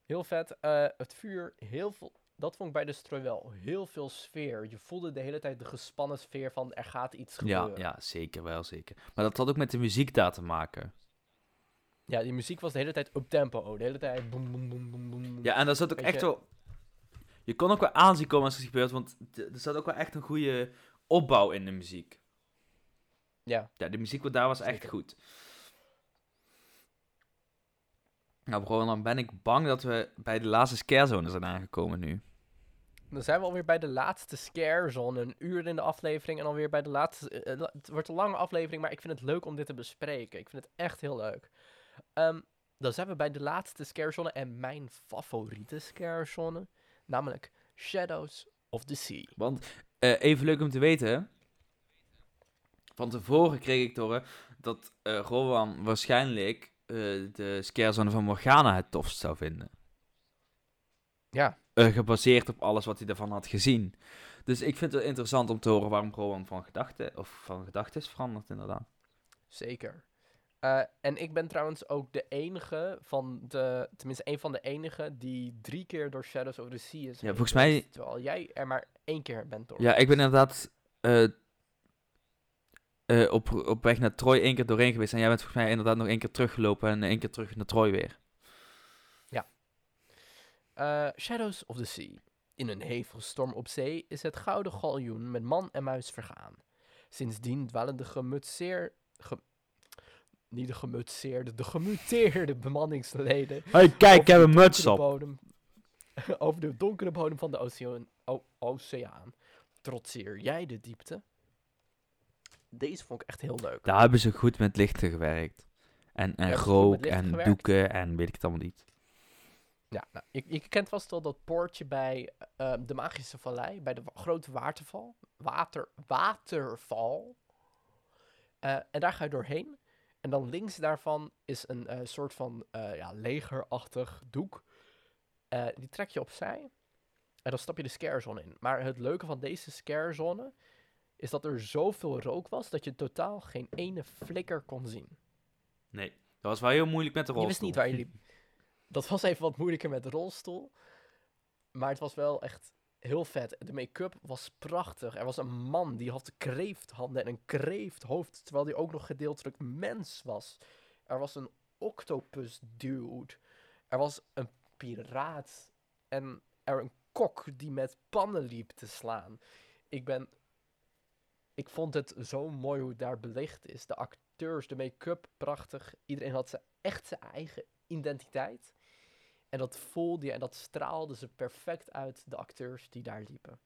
S1: heel vet. Uh, het vuur, heel veel dat vond ik bij de strooi wel heel veel sfeer. Je voelde de hele tijd de gespannen sfeer van er gaat iets gebeuren.
S3: Ja, ja zeker wel, zeker. Maar dat had ook met de muziek daar te maken.
S1: Ja, die muziek was de hele tijd op tempo. De hele tijd boem, boem, boem, boem, boem.
S3: Ja, en dat zat ook echt wel... Je kon ook wel aanzien komen als het gebeurt, want er zat ook wel echt een goede opbouw in de muziek.
S1: Ja.
S3: Ja, de muziek daar was echt goed. Nou, bro, dan ben ik bang dat we bij de laatste scarezone zijn aangekomen nu.
S1: Dan zijn we alweer bij de laatste scarezone. Een uur in de aflevering en alweer bij de laatste... Uh, het wordt een lange aflevering, maar ik vind het leuk om dit te bespreken. Ik vind het echt heel leuk. Um, dan zijn we bij de laatste scarezone en mijn favoriete scarezone. Namelijk Shadows of the Sea.
S3: Want, uh, even leuk om te weten... Van tevoren kreeg ik door dat uh, Rowan waarschijnlijk de scarezone van Morgana het tofst zou vinden.
S1: Ja.
S3: Uh, gebaseerd op alles wat hij ervan had gezien. Dus ik vind het interessant om te horen waarom Rowan van gedachten of van gedachten is veranderd, inderdaad.
S1: Zeker. Uh, en ik ben trouwens ook de enige van de, tenminste een van de enigen die drie keer door Shadows of the Sea is.
S3: Ja, volgens mij.
S1: Terwijl jij er maar één keer bent door.
S3: Ja, ik ben inderdaad uh, uh, op, op weg naar Troy één keer doorheen geweest. En jij bent volgens mij inderdaad nog één keer teruggelopen en één keer terug naar Troy weer.
S1: Ja. Uh, Shadows of the Sea. In een hevelstorm op zee is het gouden galjoen met man en muis vergaan. Sindsdien dwalen de gemutseer, ge, niet de gemutseerde, de gemuteerde bemanningsleden.
S3: Hey, kijk, ik heb een
S1: de
S3: muts
S1: donkere
S3: op.
S1: Bodem, over de donkere bodem van de oceaan, o- oceaan. Trotseer jij de diepte? Deze vond ik echt heel leuk.
S3: Daar hebben ze goed met lichten gewerkt. En, en rook en
S1: gewerkt?
S3: doeken en weet ik het allemaal niet.
S1: Ja, nou, je, je kent vast wel dat poortje bij eh, de Magische Vallei, bij de grote waterval. Water, waterval. Eh, en daar ga je doorheen. En dan links daarvan is een eh, soort van eh, ja, legerachtig doek. Die trek je opzij. En dan stap je de scarezone in. Maar het leuke van deze scarezone is dat er zoveel rook was dat je totaal geen ene flikker kon zien.
S3: Nee, dat was wel heel moeilijk met de
S1: Je
S3: rolstoel.
S1: wist niet waar je liep. Dat was even wat moeilijker met de rolstoel. Maar het was wel echt heel vet. De make-up was prachtig. Er was een man die had kreefthanden en een kreefthoofd. Terwijl hij ook nog gedeeltelijk mens was. Er was een octopus dude. Er was een piraat. En er een kok die met pannen liep te slaan. Ik ben... Ik vond het zo mooi hoe het daar belicht is. De acteurs, de make-up, prachtig. Iedereen had zijn, echt zijn eigen identiteit. En dat voelde je en dat straalde ze perfect uit, de acteurs die daar liepen.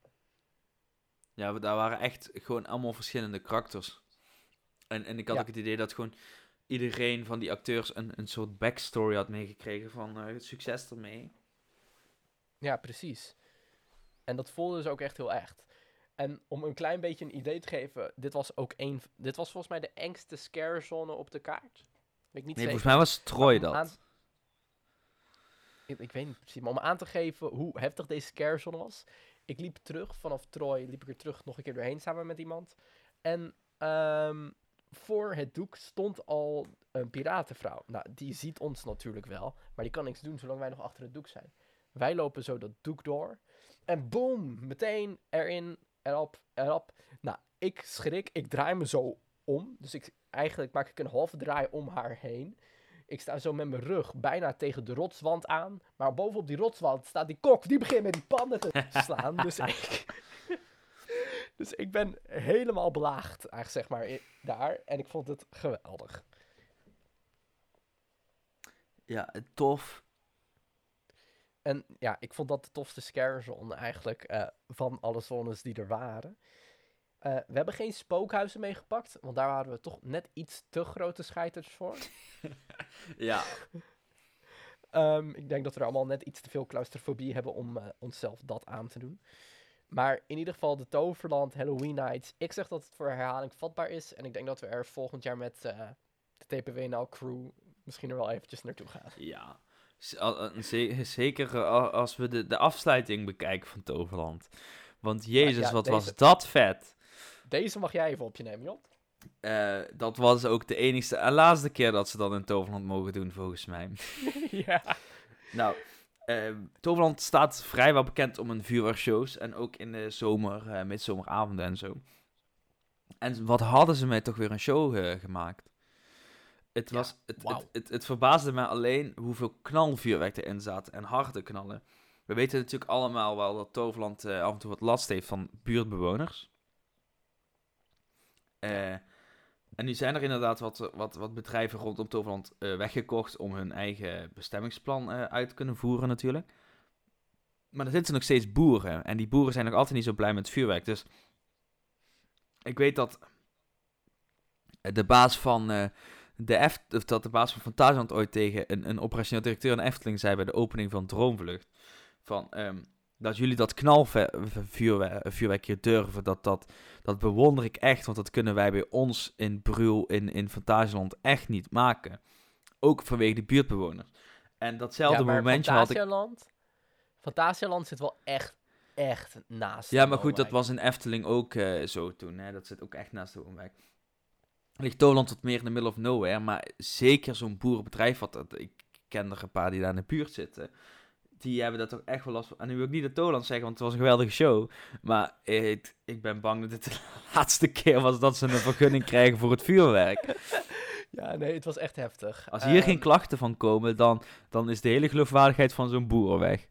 S3: Ja, daar waren echt gewoon allemaal verschillende karakters. En, en ik had
S1: Ja.
S3: ook het idee dat gewoon iedereen van die acteurs een, een soort backstory had meegekregen van eh, succes ermee.
S1: Ja, precies. En dat voelde dus ook echt heel echt. En om een klein beetje een idee te geven, dit was ook een, dit was volgens mij de engste scarezone op de kaart. Weet ik niet
S3: Nee,
S1: zeker.
S3: volgens mij was Troy dat.
S1: aan- Ik, ik weet niet precies, maar om aan te geven hoe heftig deze scarezone was. Ik liep terug, vanaf Troy liep ik er terug nog een keer doorheen samen met iemand. En ehm, voor het doek stond al een piratenvrouw. Nou, die ziet ons natuurlijk wel, maar die kan niks doen zolang wij nog achter het doek zijn. Wij lopen zo dat doek door. En boom, meteen erin, erop, erop. Nou, ik schrik, ik draai me zo om. Dus ik, eigenlijk maak ik een halve draai om haar heen. Ik sta zo met mijn rug bijna tegen de rotswand aan. Maar bovenop die rotswand staat die kok. Die begint met die pannen te slaan. dus, ik, dus ik ben helemaal belaagd, eigenlijk zeg maar, daar. En ik vond het geweldig.
S3: Ja, tof.
S1: En ja, ik vond dat de tofste scarezone eigenlijk eh, van alle zones die er waren. Eh, we hebben geen spookhuizen meegepakt, want daar waren we toch net iets te grote scheiters voor.
S3: Ja,
S1: Ehm, ik denk dat we er allemaal net iets te veel claustrofobie hebben om eh, onszelf dat aan te doen. Maar in ieder geval de Toverland Halloween Nights. Ik zeg dat het voor herhaling vatbaar is. En ik denk dat we er volgend jaar met de TPW Now crew misschien er wel eventjes naartoe gaan.
S3: ja. Zeker eh, al- als we de, de afsluiting bekijken van Toverland. Want jezus,
S1: ja,
S3: wat
S1: deze-
S3: was dat vet.
S1: Deze mag jij even op je nemen, Jon.
S3: Eh, dat was ook de enigste en laatste keer dat ze dat in Toverland mogen doen, volgens mij.
S1: ja.
S3: Nou, eh, Toverland staat vrijwel bekend om hun vuurwerkshows. En ook in de zomer, midzomeravonden en zo. En wat hadden ze mij toch weer een show gemaakt. Het,
S1: Ja,
S3: was, het, het, het, het verbaasde mij alleen hoeveel knalvuurwerk erin zat. En harde knallen. We weten natuurlijk allemaal wel dat Toverland eh, af en toe wat last heeft van buurtbewoners. Eh, en nu zijn er inderdaad wat, wat, wat bedrijven rondom Toverland eh, weggekocht om hun eigen bestemmingsplan uit te kunnen voeren natuurlijk. Maar er zitten nog steeds boeren. En die boeren zijn nog altijd niet zo blij met het vuurwerk. Dus ik weet dat de baas van de Eft, of dat de baas van Fantasieland ooit tegen een, een operationeel directeur in Efteling zei bij de opening van Droomvlucht. Van, ehm, dat jullie dat knalvuurwerk vuurwerk hier durven, dat, dat, dat bewonder ik echt. Want dat kunnen wij bij ons in Brul, in, in Fantasieland echt niet maken. Ook vanwege de buurtbewoners. En datzelfde
S1: ja,
S3: momentje had ik...
S1: Fantasialand, Fantasialand zit wel echt, echt naast.
S3: Ja, maar goed, dat was in Efteling ook eh, zo toen. Hè? Dat zit ook echt naast de woonwijk. Ligt Toverland wat meer in the middle of nowhere, maar zeker zo'n boerenbedrijf, wat ik ken er een paar die daar in de buurt zitten, die hebben dat toch echt wel last van. En nu wil ik niet dat Toverland zeggen, want het was een geweldige show, maar ik, ik ben bang dat dit de laatste keer was dat ze een vergunning krijgen voor het vuurwerk.
S1: Ja, nee, het was echt heftig.
S3: Als hier geen
S1: Ehm,
S3: klachten van komen, dan, dan is de hele geloofwaardigheid van zo'n boer weg.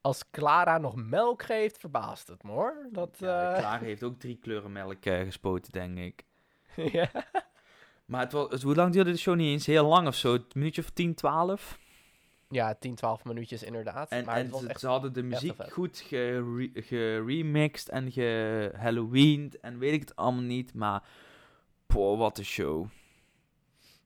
S1: Als Clara nog melk geeft, verbaast het me hoor. Dat,
S3: Ja,
S1: eh,
S3: Klaar heeft ook drie kleuren melk eh, gespoten, denk ik.
S1: ja.
S3: Maar het was, het- hoe lang duurde de show niet eens? Heel lang of zo? Een minuutje of 10, 12?
S1: Ja, 10, 12 minuutjes inderdaad.
S3: En,
S1: maar
S3: en
S1: het was
S3: ze,
S1: echt...
S3: ze hadden de muziek goed gere- geremixed en gehalloweened en weet ik het allemaal niet. Maar, poh, wat een show.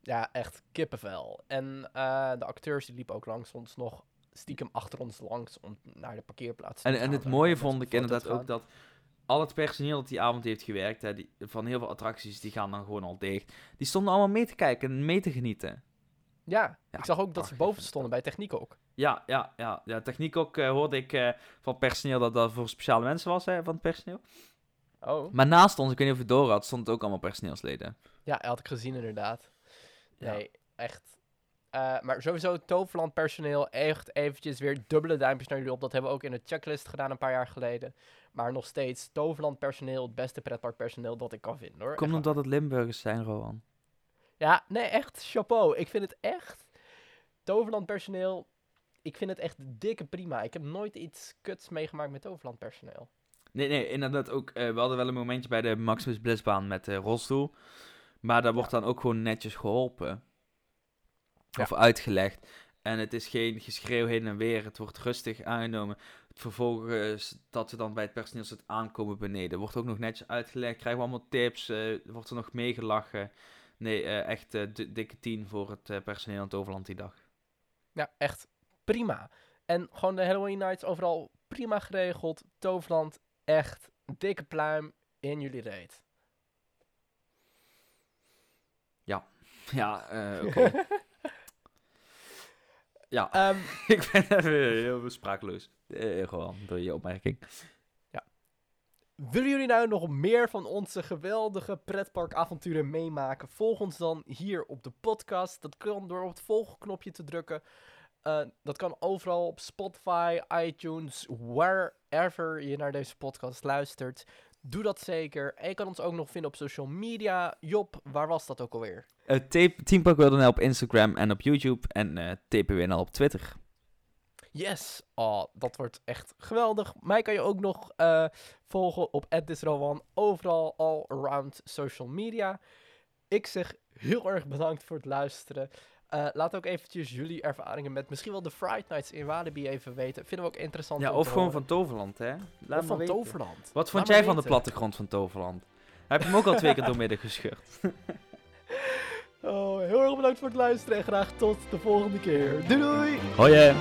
S1: Ja, echt kippenvel. En eh, de acteurs die liepen ook langs ons nog stiekem achter ons langs om naar de parkeerplaats te
S3: En,
S1: gaan.
S3: en het mooie vond ik inderdaad ook dat al het personeel dat die avond heeft gewerkt, hè, die, van heel veel attracties, die gaan dan gewoon al dicht. Die stonden allemaal mee te kijken en mee te genieten.
S1: Ja,
S3: Ja,
S1: ik zag ook dat ze boven stonden bij Techniek ook.
S3: Ja, ja, ja. ja techniek ook eh, hoorde ik eh, van personeel dat dat voor speciale mensen was, hè, van het personeel.
S1: Oh.
S3: Maar naast ons, ik weet niet of je het door had, stond ook allemaal personeelsleden.
S1: Ja, had ik gezien inderdaad.
S3: Ja.
S1: Nee, echt. Eh, maar sowieso Toverland personeel, echt eventjes weer dubbele duimpjes naar jullie op. Dat hebben we ook in de checklist gedaan een paar jaar geleden. Maar nog steeds, Toverland personeel, het beste pretparkpersoneel dat ik kan vinden hoor.
S3: Komt omdat het Limburgers zijn, Rowan.
S1: Ja, nee, echt chapeau. Ik vind het echt. Toverland personeel. Ik vind het echt dikke prima. Ik heb nooit iets kuts meegemaakt met Toverland personeel.
S3: Nee, nee, inderdaad ook. eh, we hadden wel een momentje bij de Maximus Blissbaan met de rolstoel. Maar daar wordt dan ook gewoon netjes geholpen.
S1: Ja.
S3: Of uitgelegd. En het is geen geschreeuw heen en weer. Het wordt rustig aangenomen. Vervolgens dat we dan bij het personeel zit aankomen beneden. Wordt ook nog netjes uitgelegd. Krijgen we allemaal tips. eh, wordt er nog meegelachen. Nee, eh, echt eh, di- dikke tien voor het personeel in het Overland die dag.
S1: Ja, echt prima. En gewoon de Halloween Nights overal prima geregeld. Toverland, echt dikke pluim in jullie reet.
S3: Ja, eh, oké. ja,
S1: Ehm,
S3: ik ben even heel sprakeloos. Eh, gewoon door je opmerking.
S1: willen jullie nou nog meer van onze geweldige pretparkavonturen meemaken? Volg ons dan hier op de podcast. Dat kan door op het volgknopje te drukken. Eh, dat kan overal op Spotify, iTunes, wherever je naar deze podcast luistert. Doe dat zeker. En je kan ons ook nog vinden op social media. Job, waar was dat ook alweer?
S3: Uh, Teampark.nl op Instagram en op YouTube. En eh TPWNL op Twitter.
S1: Yes! Oh, dat wordt echt geweldig. Mij kan je ook nog eh, volgen op @thisrowan overal all around social media. Ik zeg heel erg bedankt voor het luisteren. Eh, laat ook eventjes jullie ervaringen met misschien wel de Friday Nights in Walibi even weten. Vinden we ook interessant.
S3: Ja, of gewoon van Toverland, hè? Laat
S1: Of van
S3: weten.
S1: Toverland.
S3: Wat vond
S1: Laat
S3: jij van de plattegrond van Toverland? Heb je hem ook al twee keer doormidden gescheurd?
S1: Oh, heel erg bedankt voor het luisteren en graag tot de volgende keer. Doei doei!
S3: Hoi.